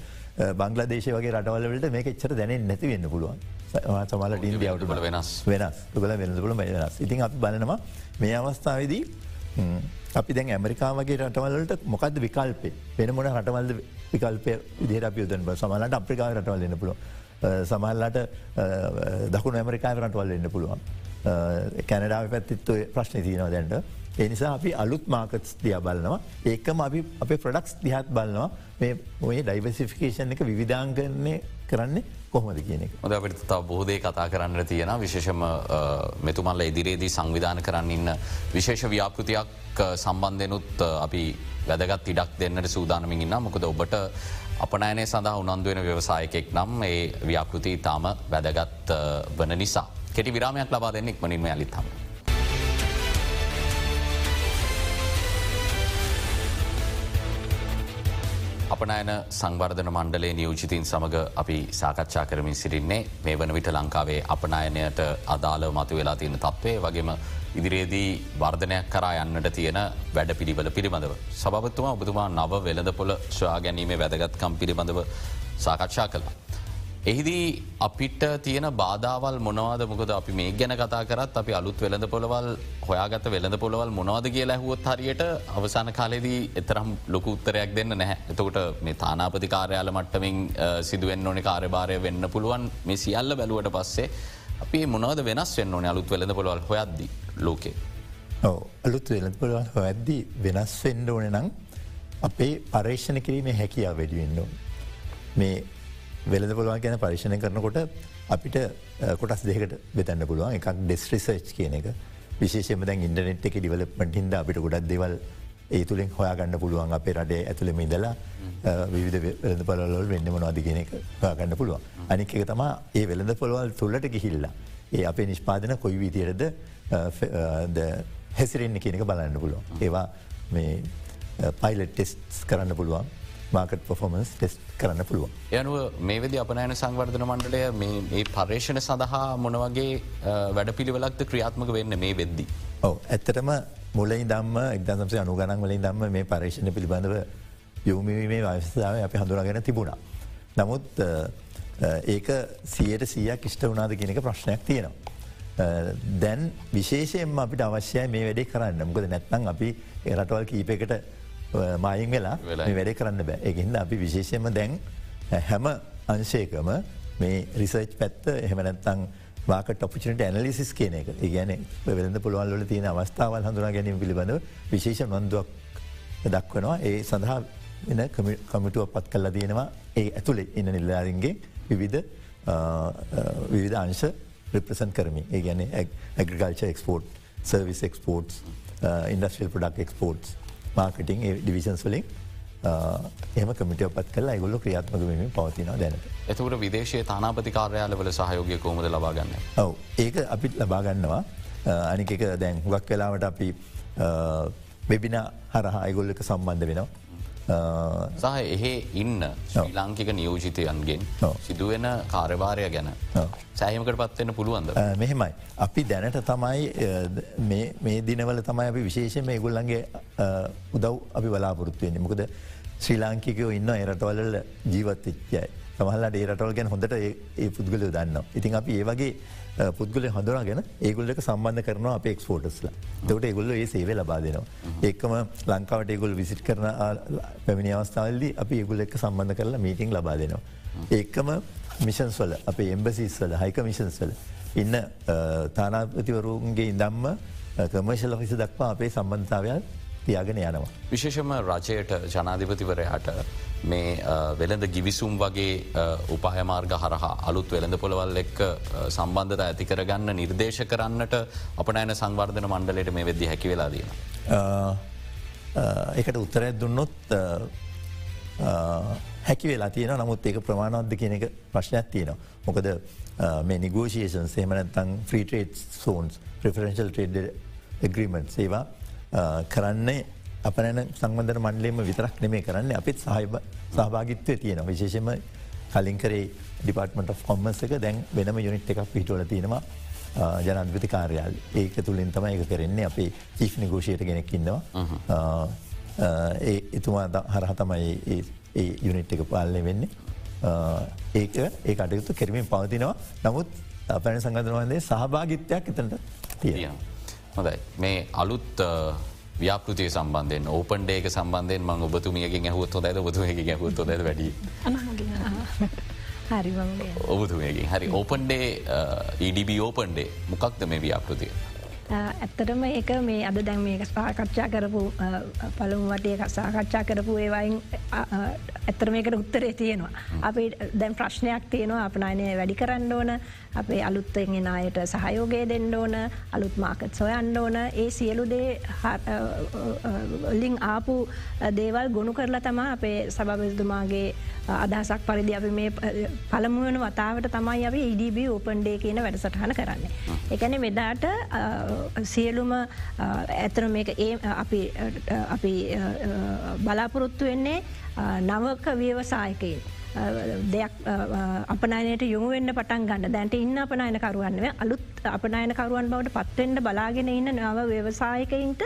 S2: බංගලදේශ වගේ රටවල්ලට මේක එච්චර දැනෙන් නැති වෙන්න පුළුවන්. සමලට ඉන්දියාවට වෙනස් වෙනස් තුළ වෙනසපුල වෙනස්. ඉතින් අපි බලනවා මේ අවස්ථාවදී අපි දැන් ඇමරිකාවගේ රටවලට මොකද විකල්පේ? වෙන මොන රටවල්ද විකල්පය විදිර අපියුදන් සමලට අප්‍රිකාව රටවල් එන්න පුළුව සමහල්ලට දකුණු ඇමරිකාව රටවල් එන්න පුළුවන්. කැනඩාව පැත්තිත්ව ප්‍රශ්න තියනවා දැන්ට. එනිසා අපි අලුත් මාකටස් දිය බලනවා. ඒකම අපි අපේ ප්‍රඩක්ස් දිහත් බලනවා. මේ ඔය ඩයිවසිෆිකේෂන් එක විධාංගන්නේ කරන්නේ කොහොමද කියන එක. ොද
S1: අපිට තාව බොහෝදේ කතා කරන්න තියෙන විශේෂම මෙතුමල්ල ඉදිරියේදී සංවිධාන කරන්න ඉන්න විශේෂ ව්‍යාපෘතියක් සම්බන්ධයනුත් අපි වැදගත් ඉඩක් දෙන්නට සූදානමින් ඉන්න මොකද ඔබට අපනෑනේ සඳහා උනන්දුවෙන ව්‍යවසායකෙක් නම් ඒ ව්‍යාපෘති තාම වැදගත් වන නිසා. කෙටි විරාමයක් ලබා දෙන්නෙක් මනින්ම අලිත්තම. අපනයන සංවර්ධන මණ්ඩලේ නියෝජිතීන් සමඟ අපි සාකච්ඡා කරමින් සිරින්නේ මේ වන විට ලංකාවේ අපනයනයට අදාළ මතු වෙලා තියෙන තත්වේ වගේම ඉදිරියේදී වර්ධනයක් කරා යන්නට තියෙන වැඩ පිළිබල පිළිබඳව. සභපත්තුමා ඔබතුමා නව වෙළඳ පොල ශ්‍රා ගැනීමේ වැදගත්කම් පිළිබඳව සාකච්ඡා කළා. එහිදී අපිට තියෙන බාධාවල් මොනවාද මොකද අපි මේ ගැන කතා කරත් අපි අලුත් වෙළඳ පොළවල් හොයාගත වෙළඳ පොළවල් මොනවාද කියලා ඇහුවොත් හරියට අවසාන කාලෙදී එතරම් ලොකු උත්තරයක් දෙන්න නැහැ. එතකොට මේ තානාපති කාරයාල මට්ටමින් සිදුවෙන් ඕනි කාරභාරය වෙන්න පුළුවන් මේ සියල්ල බැලුවට පස්සේ අපි මොනවද වෙනස් වෙන්න ඕන අලුත් වෙළඳ පොළවල් හොයද්දි ලෝකේ.
S2: අලුත් වෙළඳ පොළවල් හොයද්දී වෙනස් වෙන්න ඕන නම් අපේ පර්ේෂණ කිරීමේ හැකියාව වැඩිවෙන්න. මේ වෙලද පුළුවන් ගැන පරිශණය කරනකොට අපිට කොටස් දෙකට බෙතන්න පුළුවන් එකක් ඩෙස් රිසර්ච් කියන එක විශේෂම දැන් ඉන්ටනෙට් එක ඩිවලප්මට හිද අපිට ගොඩක් දෙවල් ඒ තුළින් හොයාගන්න පුළුවන් අපේ රටේ ඇතුළෙම ඉදලා විවිධ වෙළඳ පලවල් වෙන්නම අධිගෙන එක හොයාගන්න පුළුවන්. අනික එක තමා ඒ වෙළඳ පොළවල් තුළට ගිහිල්ලා. ඒ අපේ නිෂ්පාදන කොයි විදිරද හැසිරෙන්න්න කියනක බලන්න පුළුවන්. ඒවා මේ පයිලට් ටෙස්ටස් කරන්න පුළුවන් මාකට් පොෆොමන්ස් ටෙස් කරන්න පුළුවන්.
S1: යනුව මේ වෙදි අපනෑන සංවර්ධන මණ්ඩලය මේ පර්ේෂණ සඳහා මොනවගේ වැඩ පිළිවෙලක්ද ක්‍රියාත්මක වෙන්න මේ වෙද්දි.
S2: ඔව ඇත්තටම මුලයි දම්ම එක්දසම්සේ අනුගනන් වලින් දම්ම මේ පර්ේෂණ පිළිබඳව යොමීමේ වස්ථාව අපි හඳුරගෙන තිබුණා. නමුත් ඒක සියයට සීයක් ඉෂ්ට වනාද කියනක ප්‍රශ්නයක් තියෙනවා. දැන් විශේෂයෙන් අපිට අවශ්‍යය මේ වැඩේ කරන්න මොකද නැත්නම් අපි එරටවල් කීපකට මායින් වෙලා වැඩේ කරන්න බෑ. එකහිද අපි විශේෂයම දැන් හැම අංශයකම මේ රිසර්ච් පැත්ත එහෙමනැත්තං වාකට ඔපිචනට ඇනලිසිස් කියන එක. ගැන වෙළඳ පුළුවන්ලට තියෙන අවස්ථාවල් හඳුනා ගැනීම පිළිබඳව විශේෂ නොන්දුවක් දක්වනවා. ඒ සඳහා වෙන කමිටුව පත් කල්ලා තියෙනවා. ඒ ඇතුළේ ඉන්න නිල්ලාරින්ගේ විවිධ විවිධ අංශ රිප්‍රසන් කරමි ඒ ගැන agriculture export service exports industrial product exports marketing divisions වලින් එම කමිටිය පත් කල ගොල්ල ක්‍රියාත්මක වීම පවතින දැනට.
S1: එතුකට විදේශය තානාපති කාර්යාලවල සහයෝගය කෝමද ලබාගන්න.
S2: ඔව ඒක අපිත් ලබාගන්නවා අනික දැන් හුවක් වෙලාවට අපි වෙබින හරහා අයිගොල්ලක සම්බන්ධ වෙනවා.
S1: සහ එහෙ ඉන්න ලාංකික නියෝජිතයන්ගෙන් සිදුවෙන කාර්භාරය ගැන සෑහමකට පත්වෙන්න පුළුවන්ද.
S2: මෙහෙමයි. අපි දැනට තමයි මේ දිනවල තමයි අපි විශේෂම ඒගොල්ලන්ගේ උදව් අපි බලාපොරත්තුවන්නේ මොකද ශ්‍රී ලාංකිකයෝ ඉන්න එරටවල ජීවත් එච්චයි. සමහල්ලට ඒ රටවල් ගැන හොඳට ඒ පුද්ගලය දන්න. ඉතින් අපි ඒ වගේ පුද්ගල හඳුනාගෙන ඒගුල්ලක සම්බන්ධ කරන අප එක්ස්පෝටස්ල දවට ඒගොල්ල ඒ සේවේ ලබා දෙනවා. ඒකම ලංකාවට ඒගොල් විසිට් කරන පැමිණි අවස්ථාවල්ලි අපි ඒගුල එක් සම්බන්ධ කරලා මීටිං ලබා දෙනවා. ඒකම මිෂන්ස් වල අප එම්බසිස් වල හයික මිෂන්ස් වල ඉන්න තානාපතිවරුන්ගේ ඉදම්ම කමර්ශල හිස දක්වා අපේ සම්බන්ධතාවයක් තියාගෙන යනවා.
S1: විශේෂම රජයට ජනාධිපතිවරයාට මේ වෙළඳ ගිවිසුම් වගේ උපහයමාර්ග හරහා අලුත් වෙළඳ පොළවල් එක් සම්බන්ධත ඇති කරගන්න නිර්දේශ කරන්නට අප නෑන සංවර්ධන මණ්ඩලට මේ වෙද්දි හැකි වෙලා දීන.
S2: එකට උත්තරයක් දුන්නොත් හැකි වෙලා තියෙන නමුත් ඒක ප්‍රමාණවද්ද කියන එක ප්‍රශ්නයක් තියෙනවා. මොකද මේ නිගෝෂේෂන් සේමනත්තං ෆ්‍රීටේට් සෝන්ස් ප්‍රෆරෙන්ශල් ටේඩ් ග්‍රීමෙන්ට් සේවා කරන්නේ අපනැන සංබන්ධන මණ්ඩලේම විතරක් නෙමේ කරන්න අපිත් සහහිබ සහභාගිත්වය තියෙන විශේෂම කලින් කරේ ඩිපර්ටමට කොම්මස් එක දැන් වෙනම යුනිට් එකක් පිටවල තියෙනවා. ජනන්විති කාර්යාල් ඒක තුළින් තම එක කරෙන්නේ. අපේ චිෆ් නිගෝෂයට ගෙනෙක් ඉන්නවා. ඒ එතුමා හරහ තමයි ඒ යුනිට් එක පාලනය වෙන්නේ. ඒක ඒ කටයුතු කෙරමින් පවතිනවා. නමුත් පැන සංගධනවන්දේ සහභාගිත්වයක් එතට තිය.
S1: හොදයි මේ අලුත් ව්‍යාපෘතිය සම්බන්ධයෙන් ඕපන් ඩේක සම්බන්ධයෙන් මං ඔබතුමියගේ ඇහුත් හොද බතුමගේ ඇහුත් හොද වැඩ. ඔබතුමයකින් හරි ඕපන්ඩේ EDB ඕපන්ඩේ මොකක්ද මේ ව්‍යාපෘතිය.
S4: ඇත්තටම ඒක මේ අද දැන් මේක සාකච්ඡා කරපු පළමු වටේ සාකච්ඡා කරපු ඒවයින් ඇත්තර මේකට උත්තරේ තියෙනවා. අපි දැන් ප්‍රශ්නයක් තියෙනවා අපනයනය වැඩි කරන්න ඕන අපේ අලුත්තෙන් අයට සහයෝගය දෙන්න ඕන අලුත් මාකත් සොයන්න ඕන ඒ සියලුදේ ලිං ආපු දේවල් ගොුණු කරලා තමා අපේ සභවිතුමාගේ අදහසක් පරිදි අපි මේ පළමුුවන වතාවට තමයි අප ඉඩබ ඕපන්ඩේ කියන වැඩසටහන කරන්නේ. එකන මෙදාට සියලුම ඇතන මේක ඒ අපි බලාපොරොත්තු වෙන්නේ නවක ව්‍යවසායකයෙන්. දෙයක් අපනයනයට යොමුවෙන්න පටන් ගන්න. දැන්ට ඉන්න අපනයනකරුවන්ව අලුත් අපනයනකරුවන් බවට පත්වෙන්ට බලාගෙන ඉන්න නව ව්‍යවසායකයින්ට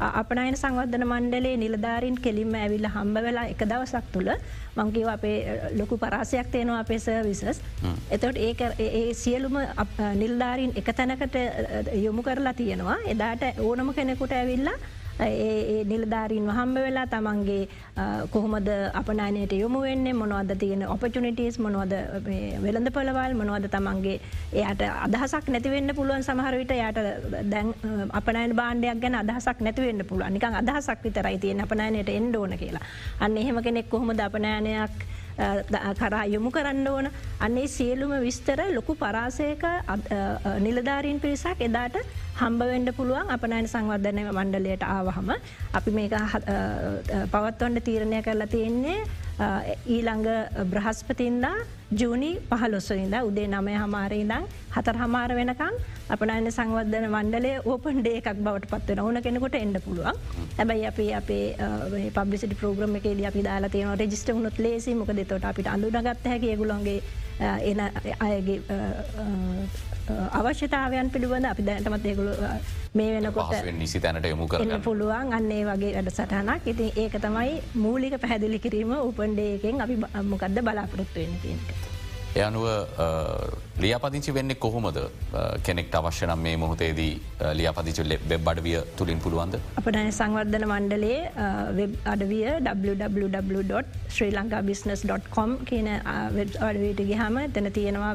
S4: අපනයන සංවර්ධන මණ්ඩලේ නිලධාරින් කෙලින්ම ඇවිල්ල හම්බ වෙලා එක දවසක් තුළ මංකිව අපේ ලොකු පරාසයක් තියෙනවා අපේ සර්විසස්. එතට ඒ ඒ සියලුම නිල්ධාරීන් එක තැනකට යොමු කරලා තියෙනවා. එදාට ඕනම කෙනෙකුට ඇවිල්ලා ඒ නිලධාරීන් හම්බ වෙලා තමන්ගේ කොහොමද අපනෑනයට යොමු වෙන්නේ? මොනවද තියෙන ඔපචනිටස් මොනවද වෙළඳ පොළවල්? මොනවද තමන්ගේ එයට අදහසක් නැතිවෙන්න පුළුවන් සමහරවිට යට දැන් අපනයන බාණ්ඩයක් ගැන අදහසක් නැතිවෙන්න පුළුවන්. නිකන් අදහසක් විතරයි තියෙන අපනෑනයට එන්ඩෝන කියලා. අන්න එහෙම කෙනෙක් කොහොමද අපනෑනයක් කරා යොමු කරන්න ඕන? අන්නේ සියලුම විස්තර ලොකු පරාසයක නිලධාරීන් පිරිසක් එදාට හම්බවෙන්ඩ පුළුවන් අපනෑන සංවර්ධනය මණ්ඩලයට ආවහම. අපි මේක පවත්වන්ට තීරණය කරලා තියෙන්නේ ඊළඟ බ්‍රහස්පතින්දා ජූනි පහලොස්සවිද උදේ නමය හමාරීදං හතර හමාර වෙනකම් අපනන්න සංවර්ධන මණ්ඩලේ ඕපන්ඩේ එකක් බවට පත්වන ඕන කෙනෙකුට එන්න පුළුවන්. ඇබයි අපි අපේ පබිසි ප්‍රෝග්‍රම එක අපි දාලා තියෙන රෙජිස්ට වුණුත් ලේසි මොක දෙතොට අපිට අඳුනගත්ත හැකිය ගුලන්ගේ එන අයගේ අවශ්‍යතාවයන් පිළිබඳ අපි දැනටමත් ඒගුල මේ වෙනකොට
S1: නිසි තැනට යොමු කරන්න
S4: පුළුවන්. අන්නේ වගේ වැඩ සටහනක් ඉතින් ඒක තමයි මූලික පැහැදිලි කිරීම. උපන්ඩේකෙන් අපි මොකක්ද බලාපොරොත්තුවෙන තියෙනක.
S1: එ අනුව ලියාපදිංචි වෙන්නේ කොහොමද? කෙනෙක්ට අවශ්‍යනම් මේ මොහොතේදී ලියාපදිච වෙබ් අඩවිය තුළින් පුළුවන්ද.
S4: අපට සංවර්ධන මණ්ඩලේ වෙබ් අඩවිය www.ශ්‍රී ලංකා බිස්නස්.කොම් කියන වෙබ් අඩවයට ගහම එතන තියෙනවා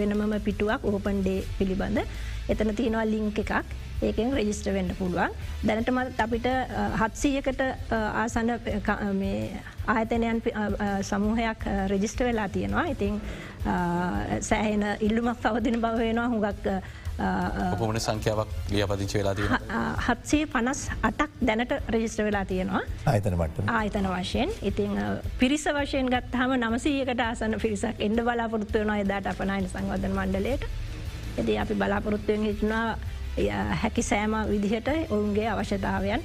S4: වෙනමම පිටුවක් ඕපන්ඩේ පිළිබඳ. එතන තියෙනවා ලිංක එකක්. ඒකෙන් රෙජිස්ට වෙන්න පුළුවන්. දැනටමත් අපිට හත්සීයකට ආසන්න ආයතනයන් සමූහයක් රෙජිස්ට වෙලා තියෙනවා. ඉතිං සෑහෙන ඉල්ලුමක් පවතින බව වෙනවා. හුඟක්
S1: කොපමණ සංඛ්‍යාවක් ලියපදිංචි වෙලා තියෙන
S4: හත්සේ පනස් අටක් දැනට රජිස්ට්‍ර වෙලා තියෙනවා.
S2: ආයතන මට්ට
S4: ආයතන වශයෙන්. ඉතිං පිරිස වශයෙන් ගත්හම නමසීකට ආසන පිරිසක් එන්ඩ බලාපොරත්තු වන එදාට අපනයින සංවධන මණ්ඩලයට. එති අපි බලාපොරොත්තුවෙන් හිටනවා හැකි සෑම විදිහට ඔවුන්ගේ අවශ්‍යතාවයන්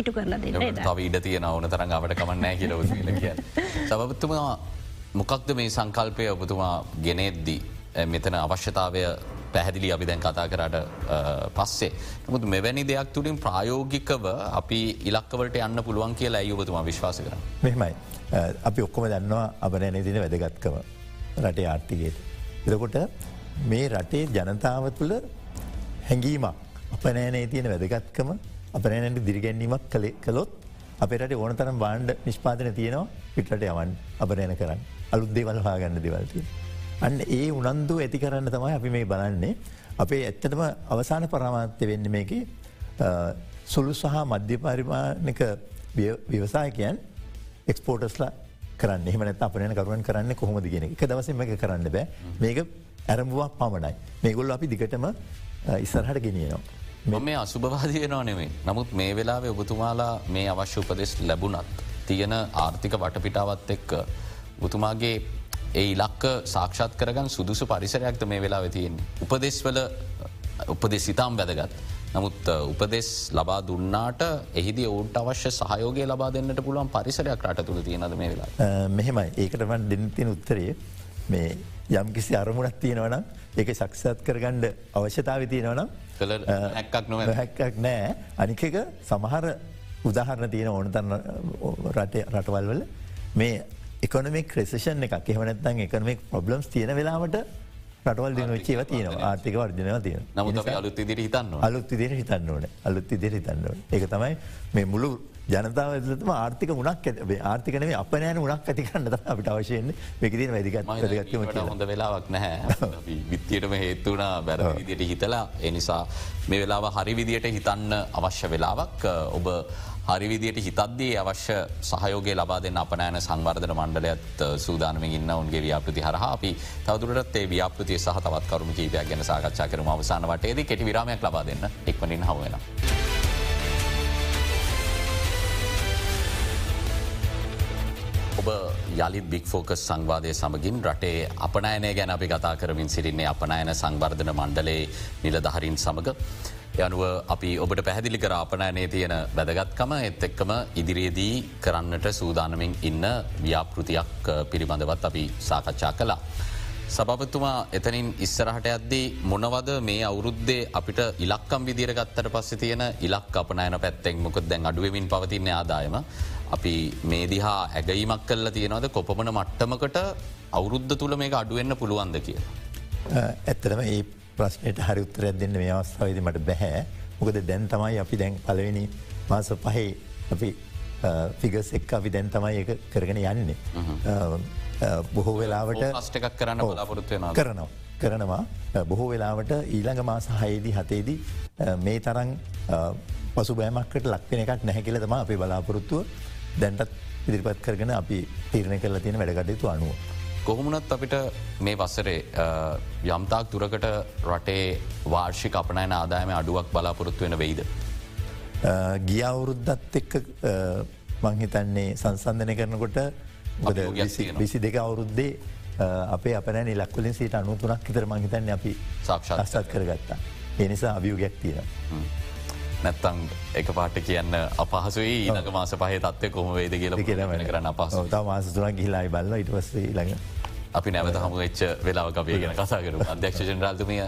S4: ඉටු කරලා දෙන්න
S1: තව ඉඩ තියෙන ඕන තරන් අපට කමන්නෑ කියලව කිය. සබපත්තුමා මොකක්ද මේ සංකල්පය ඔබතුමා ගෙනෙද්දී මෙතන අවශ්‍යතාවය පැහැදිලි අපි දැන් කතා කරට පස්සේ. නමුත් මෙවැනි දෙයක් තුළින් ප්‍රායෝගිකව අපි ඉලක්කවට යන්න පුළුවන් කියලා ඇයුබතුමා විශ්වාස කර.
S2: මෙහෙමයි. අපි ඔක්කොම දන්නවා අබනෑන දින වැදගත්කම රටේ ආර්ථිකයට. එතකොට මේ රටේ ජනතාව තුළ හැඟීමක්. අප නෑනේ තියෙන වැදගත්කම. අප නෑනට දිරිගැන්නීමක් කළේ කළොත් අපට ඕන තරම් බාණ්ඩ නිෂ්පාතන තියෙනවා පිටට යවන් අපරෑන කරන්න. අලුත් දේවල් හාගන්න දෙවල්තිය. අන්න ඒ උනන්දු ඇති කරන්න තමයි අපි මේ බලන්නේ. අපේ ඇත්තටම අවසාන පරමාත්‍ය වෙන්න මේක සුළු සහ මධ්‍ය පරිමාණක ව්‍යවසායකයන් එක්ස්පෝටස්ලා කරන්න. එහමනත් අපනයන කරුවන් කරන්න කොහොමද ගෙන එක. දවසම එක කරන්න බෑ. මේක ඇරඹුවක් පමණයි. මේගොල්ල අපි දිගටම ඉස්සරහට ගෙනියනවා.
S1: මේ අසුභවාදයනවා නෙමේ නමුත් මේ වෙලාවේ ඔබතුමාලා මේ අවශ්‍ය උපදෙස් ලැබුණත් තියෙන ආර්ථික වටපිටාවත් එක්ක උතුමාගේ ඒ ඉලක්ක සාක්ෂාත් කරගන් සුදුසු පරිසරයක්ද මේ වෙලා වෙතියෙන්නේ. උපදෙස්වල උපදෙස් සිතාම් වැදගත්. නමුත් උපදෙස් ලබා දුන්නාට එහිද ඔවුන්ට අවශ්‍ය සහයෝගය ලබා දෙන්නට පුළුවන් පරිසරයක් රට තුළ තියෙනද මේ වෙලා.
S2: මෙහෙමයි ඒකටමන් දෙන්නතින උත්තරේ මේ යම් කිසි අරමුණක් තියෙනවනම් ඒක සක්ෂත් කරගණ්ඩ අවශ්‍යතාව තියෙනවනම්
S1: හැක්කක් නොව.
S2: හැක්කක් නෑ. අනිකක සමහර උදාහරණ තියෙන ඕනතන්න රටවල් වල මේ එකොනමික් ක්‍රෙසෂන් එකක්. එහමනත්තන් එකනමික් ප්‍රබ්ලම්ස් තියෙන වෙලාවට රටවල් දින ච්චේව තියෙන ආර්ථික වර්ජනව තියෙන
S1: නමුත් අලුත් ඉදිරි හිතන්න
S2: අලුත් ඉදිරි හිතන්න ඕන. අලුත් ඉදිරි හිතන්න ඒක තමයි මේ මුළු ජනතාව ඇතුලතම ආර්ථික මුණක් ඇ ආර්ථිකන මේ අප නෑන උනක් ඇති කරන්න අපිට අවශයෙන් මේකදින වැදිගත් වැදගත්ම
S1: හොඳ වෙලාවක් නැහැ. විත්තියටම හේතුවනා බැර විදියට හිතලා. එනිසා මේ වෙලාව හරි විදියට හිතන්න අවශ්‍ය වෙලාවක්. ඔබ හරිවිදියට හිතද්දී අවශ්‍ය සහයෝගේ ලබා දෙන්න අපනෑන සංවර්ධන මණ්ඩලයත් සූදානම ඉන්න උන්ගේ ව්‍යාපෘති හරහා අපි තවදුරත් ඒ ව්‍යාපෘතිය සහ තවත් කරුණු කීපයක් ගැන සාකච්ඡා කරම. අවසාන වටේද කෙටි විරාමයක් ලබා දෙන්න එක්වනින් හවෙන. ඔබ යළිත් බික් ෆෝකස් සංවාදය සමගින් රටේ අපනෑනය ගැන අපි කතා කරමින් සිරින්නේ අපනෑන සංවර්ධන මණ්ඩලේ නිලදහරින් සමඟ. යනුව අපි ඔබට පැහැදිලි කර අපනෑනේ තියෙන වැදගත්කම එත් එක්කම ඉදිරියේදී කරන්නට සූදානමින් ඉන්න ව්‍යාපෘතියක් පිළිබඳවත් අපි සාකච්ඡා කලා. සභපතුමා එතනින් ඉස්සරහට ඇද්දී මොනවද මේ අවුරුද්දේ අපිට ඉලක්කම් විදිර ගත්තට පස්ස තියෙන ඉලක් අපනෑන පැත්තෙක් මොකද දැන් අඩුවමින් පවතින්න ආදායම අපි මේ දිහා ඇගීමක් කල්ල තියෙනවද? කොපමන මට්ටමකට අවුරුද්ධ තුළ මේ අඩුවෙන්න්න පුළුවන්ද කිය.
S2: ඇත්තරම ඒ ප්‍රශ්නයට හරි උත්තරයක් දෙන්න මේ අවස්ථාවද මට බැහැ. මොකද දැන් තමයි අපි දැන් පලවෙනි මාස පහේ අපි ෆිගස් එක් අපි දැන් තමයි එක කරගෙන යන්නේ. බොහෝ වෙලාවට
S1: ස්ටකක් කරන්න බලාපොරත්වය
S2: කරනවා. කරනවා. බොහෝ වෙලාවට ඊළඟ මාස හයේදී හතේදී මේ තරන් පසු බෑමක්කට ලක්වෙන එකක් නැහැකිල තම අපි බලාපොරොත්තුව දැන්ටත් ඉදිරිපත් කරගෙන අපි තීරණය කරලා තියෙන වැඩකටයුතු අනුව.
S1: කොහොමුණත් අපිට මේ වස්සරේ යම්තාක් දුරකට රටේ වාර්ෂික අපනයන ආදායම අඩුවක් බලාපොරොත්තු වෙන වෙයිද.
S2: ගියවුරුද්දත් එක්ක මංහිතන්නේ සංසන්ධනය කරනකොට විසි දෙක අවුරුද්දේ අපේ අපනෑන ලක්වලින් සිට අනුතුනක් ඉතර මංහිතන්න අපි සාක්ෂාත්සත් කරගත්තා. එනිසා අභියෝගයක් තියෙන.
S1: නැත්තං එක පාට කියන්න අපහසුයි. ඊනක මාස පහ තත්වය කොම වේද කියල කියලමන කරන්න අපහස
S2: මාස තුරන් ගිහිලායි බල්ල ඉටවස් ළඟ.
S1: අපි නැවත හමු වෙච්ච වෙලාව අපේ ගැන කතාකරු අධ්‍යක්ෂ ජනරාල්තුමිය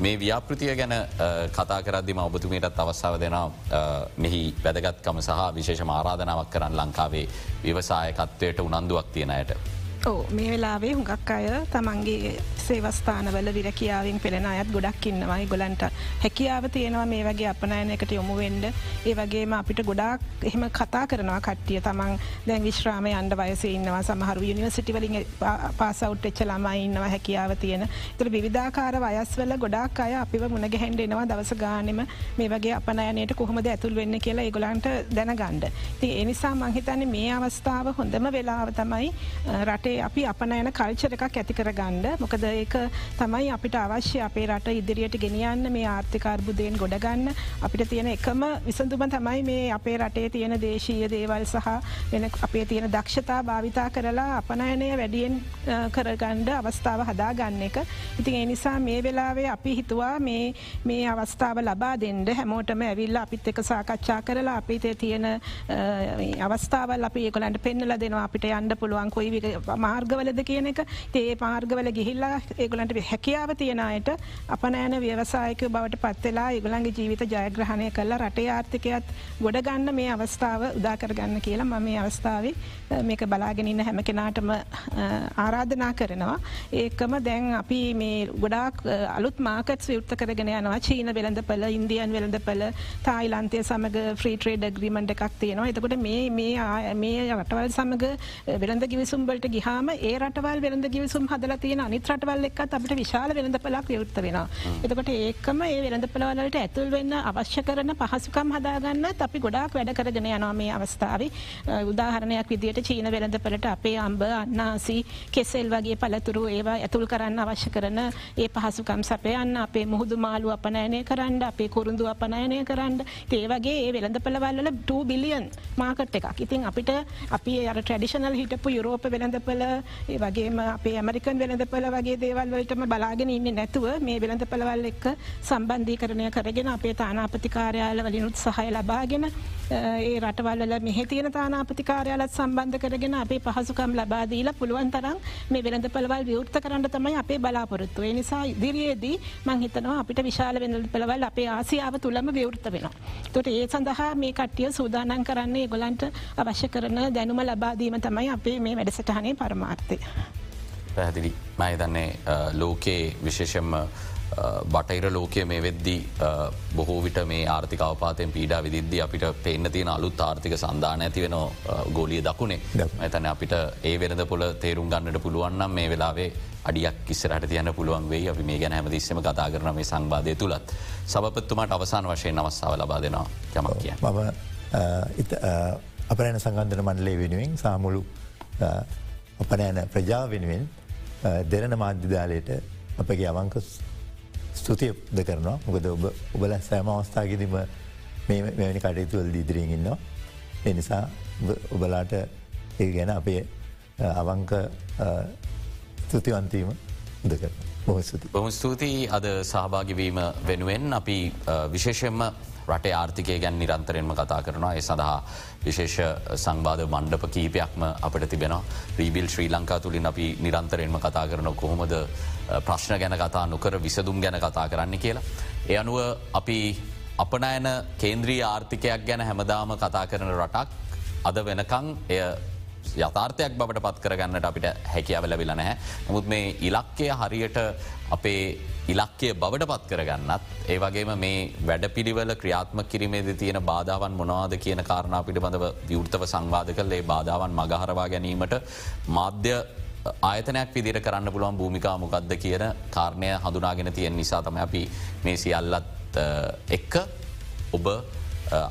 S1: මේ ව්‍යාපෘතිය ගැන කතා කරදදිම ඔබතුමයටත් අවස්සාාව දෙෙන මෙහි වැදගත්කම සහ විශේෂ ආරාධනාවක් කරන්න ලංකාවේ විවසායකත්වයට උනන්දුවක් තියෙනයට.
S3: ඕ මේ වෙලාවේ හුඟක් අය තමන්ගේ සේවස්ථානවල විරකියාවෙන් පෙළෙන අයත් ගොඩක් ඉන්නවයි ගොලන්ට හැකියාව තියෙනවා මේ වගේ අපනයනකට යොමුවෙන්ඩ ඒ වගේම අපිට ගොඩක් එහෙම කතා කරනවා කට්ටිය. තමන් දැන් විශ්‍රාම අන්ඩ වයස ඉන්නවා. සමහරු යනිවසිටිවලින් පාසවට් එච්ච ළමයි ඉන්නවා. හැකියාව තියෙන. තර විධාකාර වයස්වල ගොඩක් අය අපිව මුණග හැන්ඩ එනවා දවස ගානෙම මේ වගේ අපනයනයට කොහොමද ඇතුල් වෙන්න කියලා ඒගොලන්ට දැනගණ්ඩ ති එනිසා මංහිතන්නේ මේ අවස්ථාව හොඳම වෙලාව තමයි රටේ අපේ අපි අපනයන කල්චර එකක් ඇති කර ගණ්ඩ මොකද ඒක තමයි අපිට අවශ්‍ය අපේ රට ඉදිරියට ගෙනියන්න මේ ආර්ථිකර්බුදයෙන් ගොඩගන්න අපිට තියෙන එකම විසඳුම තමයි මේ අපේ රටේ තියෙන දේශීය දේවල් සහ වෙන අපේ තියෙන දක්ෂතා භාවිතා කරලා අපනයනය වැඩියෙන් කරගණ්ඩ අවස්ථාව හදා ගන්න එක. ඉතින් ඒ නිසා මේ වෙලාවේ අපි හිතුවා මේ මේ අවස්ථාව ලබා දෙන්ඩ හැමෝටම ඇවිල්ල අපිත් එක සාකච්ඡා කරලා අපිතේ තියෙන අවස්ථාවල් අපි ඒකොලන්ට පෙන්නල දෙනවා. අපිට යන්න පුළුවන් කොයි මාර්ගවලද කියන එක. ඒ මාර්ගවල ගිහිල්ලා ඒගොලන්ට හැකියාව තියෙනයට අප නෑන ව්‍යවසායක බවට පත්වෙලා ඒගොලන්ගේ ජීවිත ජයග්‍රහණය කල්ලා රටේ ආර්ථිකයත් ගොඩගන්න මේ අවස්ථාව උදාකරගන්න කියලා ම මේ අවස්ථාව මේක බලාගෙනන්න හැම කෙනාටම ආරාධනා කරනවා. ඒකම දැන් අපි මේ ගොඩාක් අලුත් මාකත් විවෘත කරගෙන යනවා. චීන වෙළඳ පල ඉන්දියන් වෙළඳ පල තායිලන්තය සමඟ ෆ්‍රී ට්‍රේඩ ග්‍රීමට එකක් තියෙනවා. එතකොට මේ මේ රටවල් සමඟ වෙළඳ ගිවිසුම්බලට ගිහාම ඒ රටවල් වෙළඳ ගිවිසුම් හදල තියෙන අනිත් රටවල් එක්ත් අපට විශාල වෙළඳ පලක් යුත්ත වෙන. එතකට ඒකම ඒ වෙළඳ පලවලට ඇතුල් වෙන්න අවශ්‍ය කරන පහසුකම් හදාගන්න අපි ගොඩක් වැඩ කරගෙන යනවා මේ අවස්ථාව. උදාහරණයක් විදිට චීන වෙළඳ පලට අපේ අම්බ අන්නාසි කෙසෙල් වගේ පලතුරු ඒවා ඇතුල් කරන්න අවශ්‍ය කරන ඒ පහසුකම් සපයන්න අපේ මුහුදු මාලු අපනයනය කරන්න අපේ කොරුඳු අපනයනය කරන්න. ඒ වගේ ඒ වෙළඳ පලවල්ල 2 බිලියන් මාකට් එකක්. ඉතින් අපිට අපි අර ට්‍රඩිෂනල් හිටපු යුරෝප වෙළඳපල ඒ වගේම අපේ ඇමරිකන් වෙළඳ පල වගේ දේවල්වලටම බලාගෙන ඉන්න නැතුව මේ වෙළඳ පලවල් එක්ක සම්බන්ධී කරණය කරගෙන අපේ තානාපතිකාරයාල වලිනුත් සහය ලබාගෙන ඒ රටවල්ල මෙහ තියෙන තානාපතිකාරයාලත් සම්බන්ධ කරගෙන අපේ පහසුකම් ලබාදීලා පුළුවන් තරම් මේ වෙළඳ පලවල් විවෘත කරන්න තමයි අපේ බලාපොරොත්තු ඒ නිසා ඉදිරියේදී මංහිතනවා අපිට විශාල වෙනල් පලවල් අපේ ආසියාව තුළම විවෘත වෙනවා. තොට ඒ සඳහා මේ කට්ටිය සූදානන් කරන්නේ ගොලන්ට අවශ්‍ය කරන දැනුම ලබාදීම තමයි අපේ මේ වැඩසටහනේ පරමාර්ථය.
S1: පැහැදිලි. මයි දන්නේ ලෝකයේ විශේෂෙන්ම බටයිර ලෝකය මේ වෙද්දී බොහෝ විට මේ ආර්ථික අවපාතයෙන් පීඩා විදිද්දි අපිට පෙන්න්න තියෙන අලුත් ආර්ථික සන්ධාන ඇති වෙන ගෝලිය දකුණේ. ඇතන අපිට ඒ වෙනද පොල තේරුම් ගන්නට පුළුවන්නම් මේ වෙලාවේ අඩියක් කිස්සරට තියන්න පුළුවන් වේ අපි මේ ගැන හැමදිස්සම කතා කරන මේ සංවාධය තුළත් සබපත්තුමට අවසාන වශයෙන් අවස්ථාව ලබා දෙනවා. යමක් කිය
S2: මම අපරෑන සංගන්ධන මණ්ඩලේ වෙනුවෙන් සාමුළු අපනෑන ප්‍රජාව වෙනුවෙන් දෙරන මාධ්‍යදාලයට අපගේ අවංක ස්තුතියද කරනවා මොකද ඔබ ඔබල සෑම අවස්ථාගෙදම මෙවැනි කටයුතුවල් දීදරියෙන් ඉන්නවා. එනිසා ඔබලාට ඒ ගැන අපේ අවංක ස්තුතිවන්තීම උදකර බොහ ස්තුති.
S1: බොහම ස්තුතියි. අද සහභාගිවීම වෙනුවෙන් අපි විශේෂෙන්ම රටේ ආර්ථිකය ගැන් නිරන්තරයෙන්ම කතා කරනවා. ඒ සඳහා විශේෂ සංවාධ මණ්ඩප කීපයක්ම අපට තිබෙන රීබිල් ශ්‍රී ලංකා තුළින් අපි නිරන්තරයෙන්ම කතා කරන කොහොමද ප්‍රශ්න ගැන කතා නොකර විසදුම් ගැන කතා කරන්න කියලා. ඒ අනුව අපි අපනෑන කේන්ද්‍රී ආර්ථිකයක් ගැන හැමදාම කතා කරන රටක් අද වෙනකං එය යථාර්ථයක් බවට පත් කරගන්නට අපිට හැකියාව ලැබිල නැහැ. නමුත් මේ ඉලක්කය හරියට අපේ ඉලක්කය බවට පත් කරගන්නත් ඒ වගේම මේ වැඩ පිළිවල ක්‍රියාත්ම කිරීමේද තියෙන බාධාවන් මොනවාද කියන කාරණා පිළිබඳව විවෘතව සංවාධ කළ ඒ බාධාවන් මගහරවා ගැනීමට මාධ්‍ය ආයතනයක් විදිර කරන්න පුළුවන් භූමිකා මොකක්ද කියන කාරණය හඳුනාගෙන තියෙන නිසා තම අපි මේ සියල්ලත් එක්ක ඔබ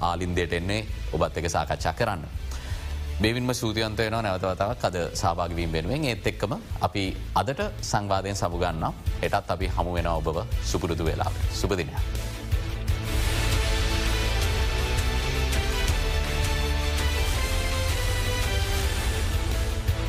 S1: ආලින්දයට එන්නේ ඔබත් එක සාකච්ඡා කරන්න. බේවින්ම සූතියන්තයන නැවතවතාවක් අද සභාගවීම් වෙනුවෙන්. ඒත් එක්කම අපි අදට සංවාධයෙන් සමුගන්න එටත් අපි හමුවෙන ඔබව. සුපුරුදු වෙලා සුපදිනයක්.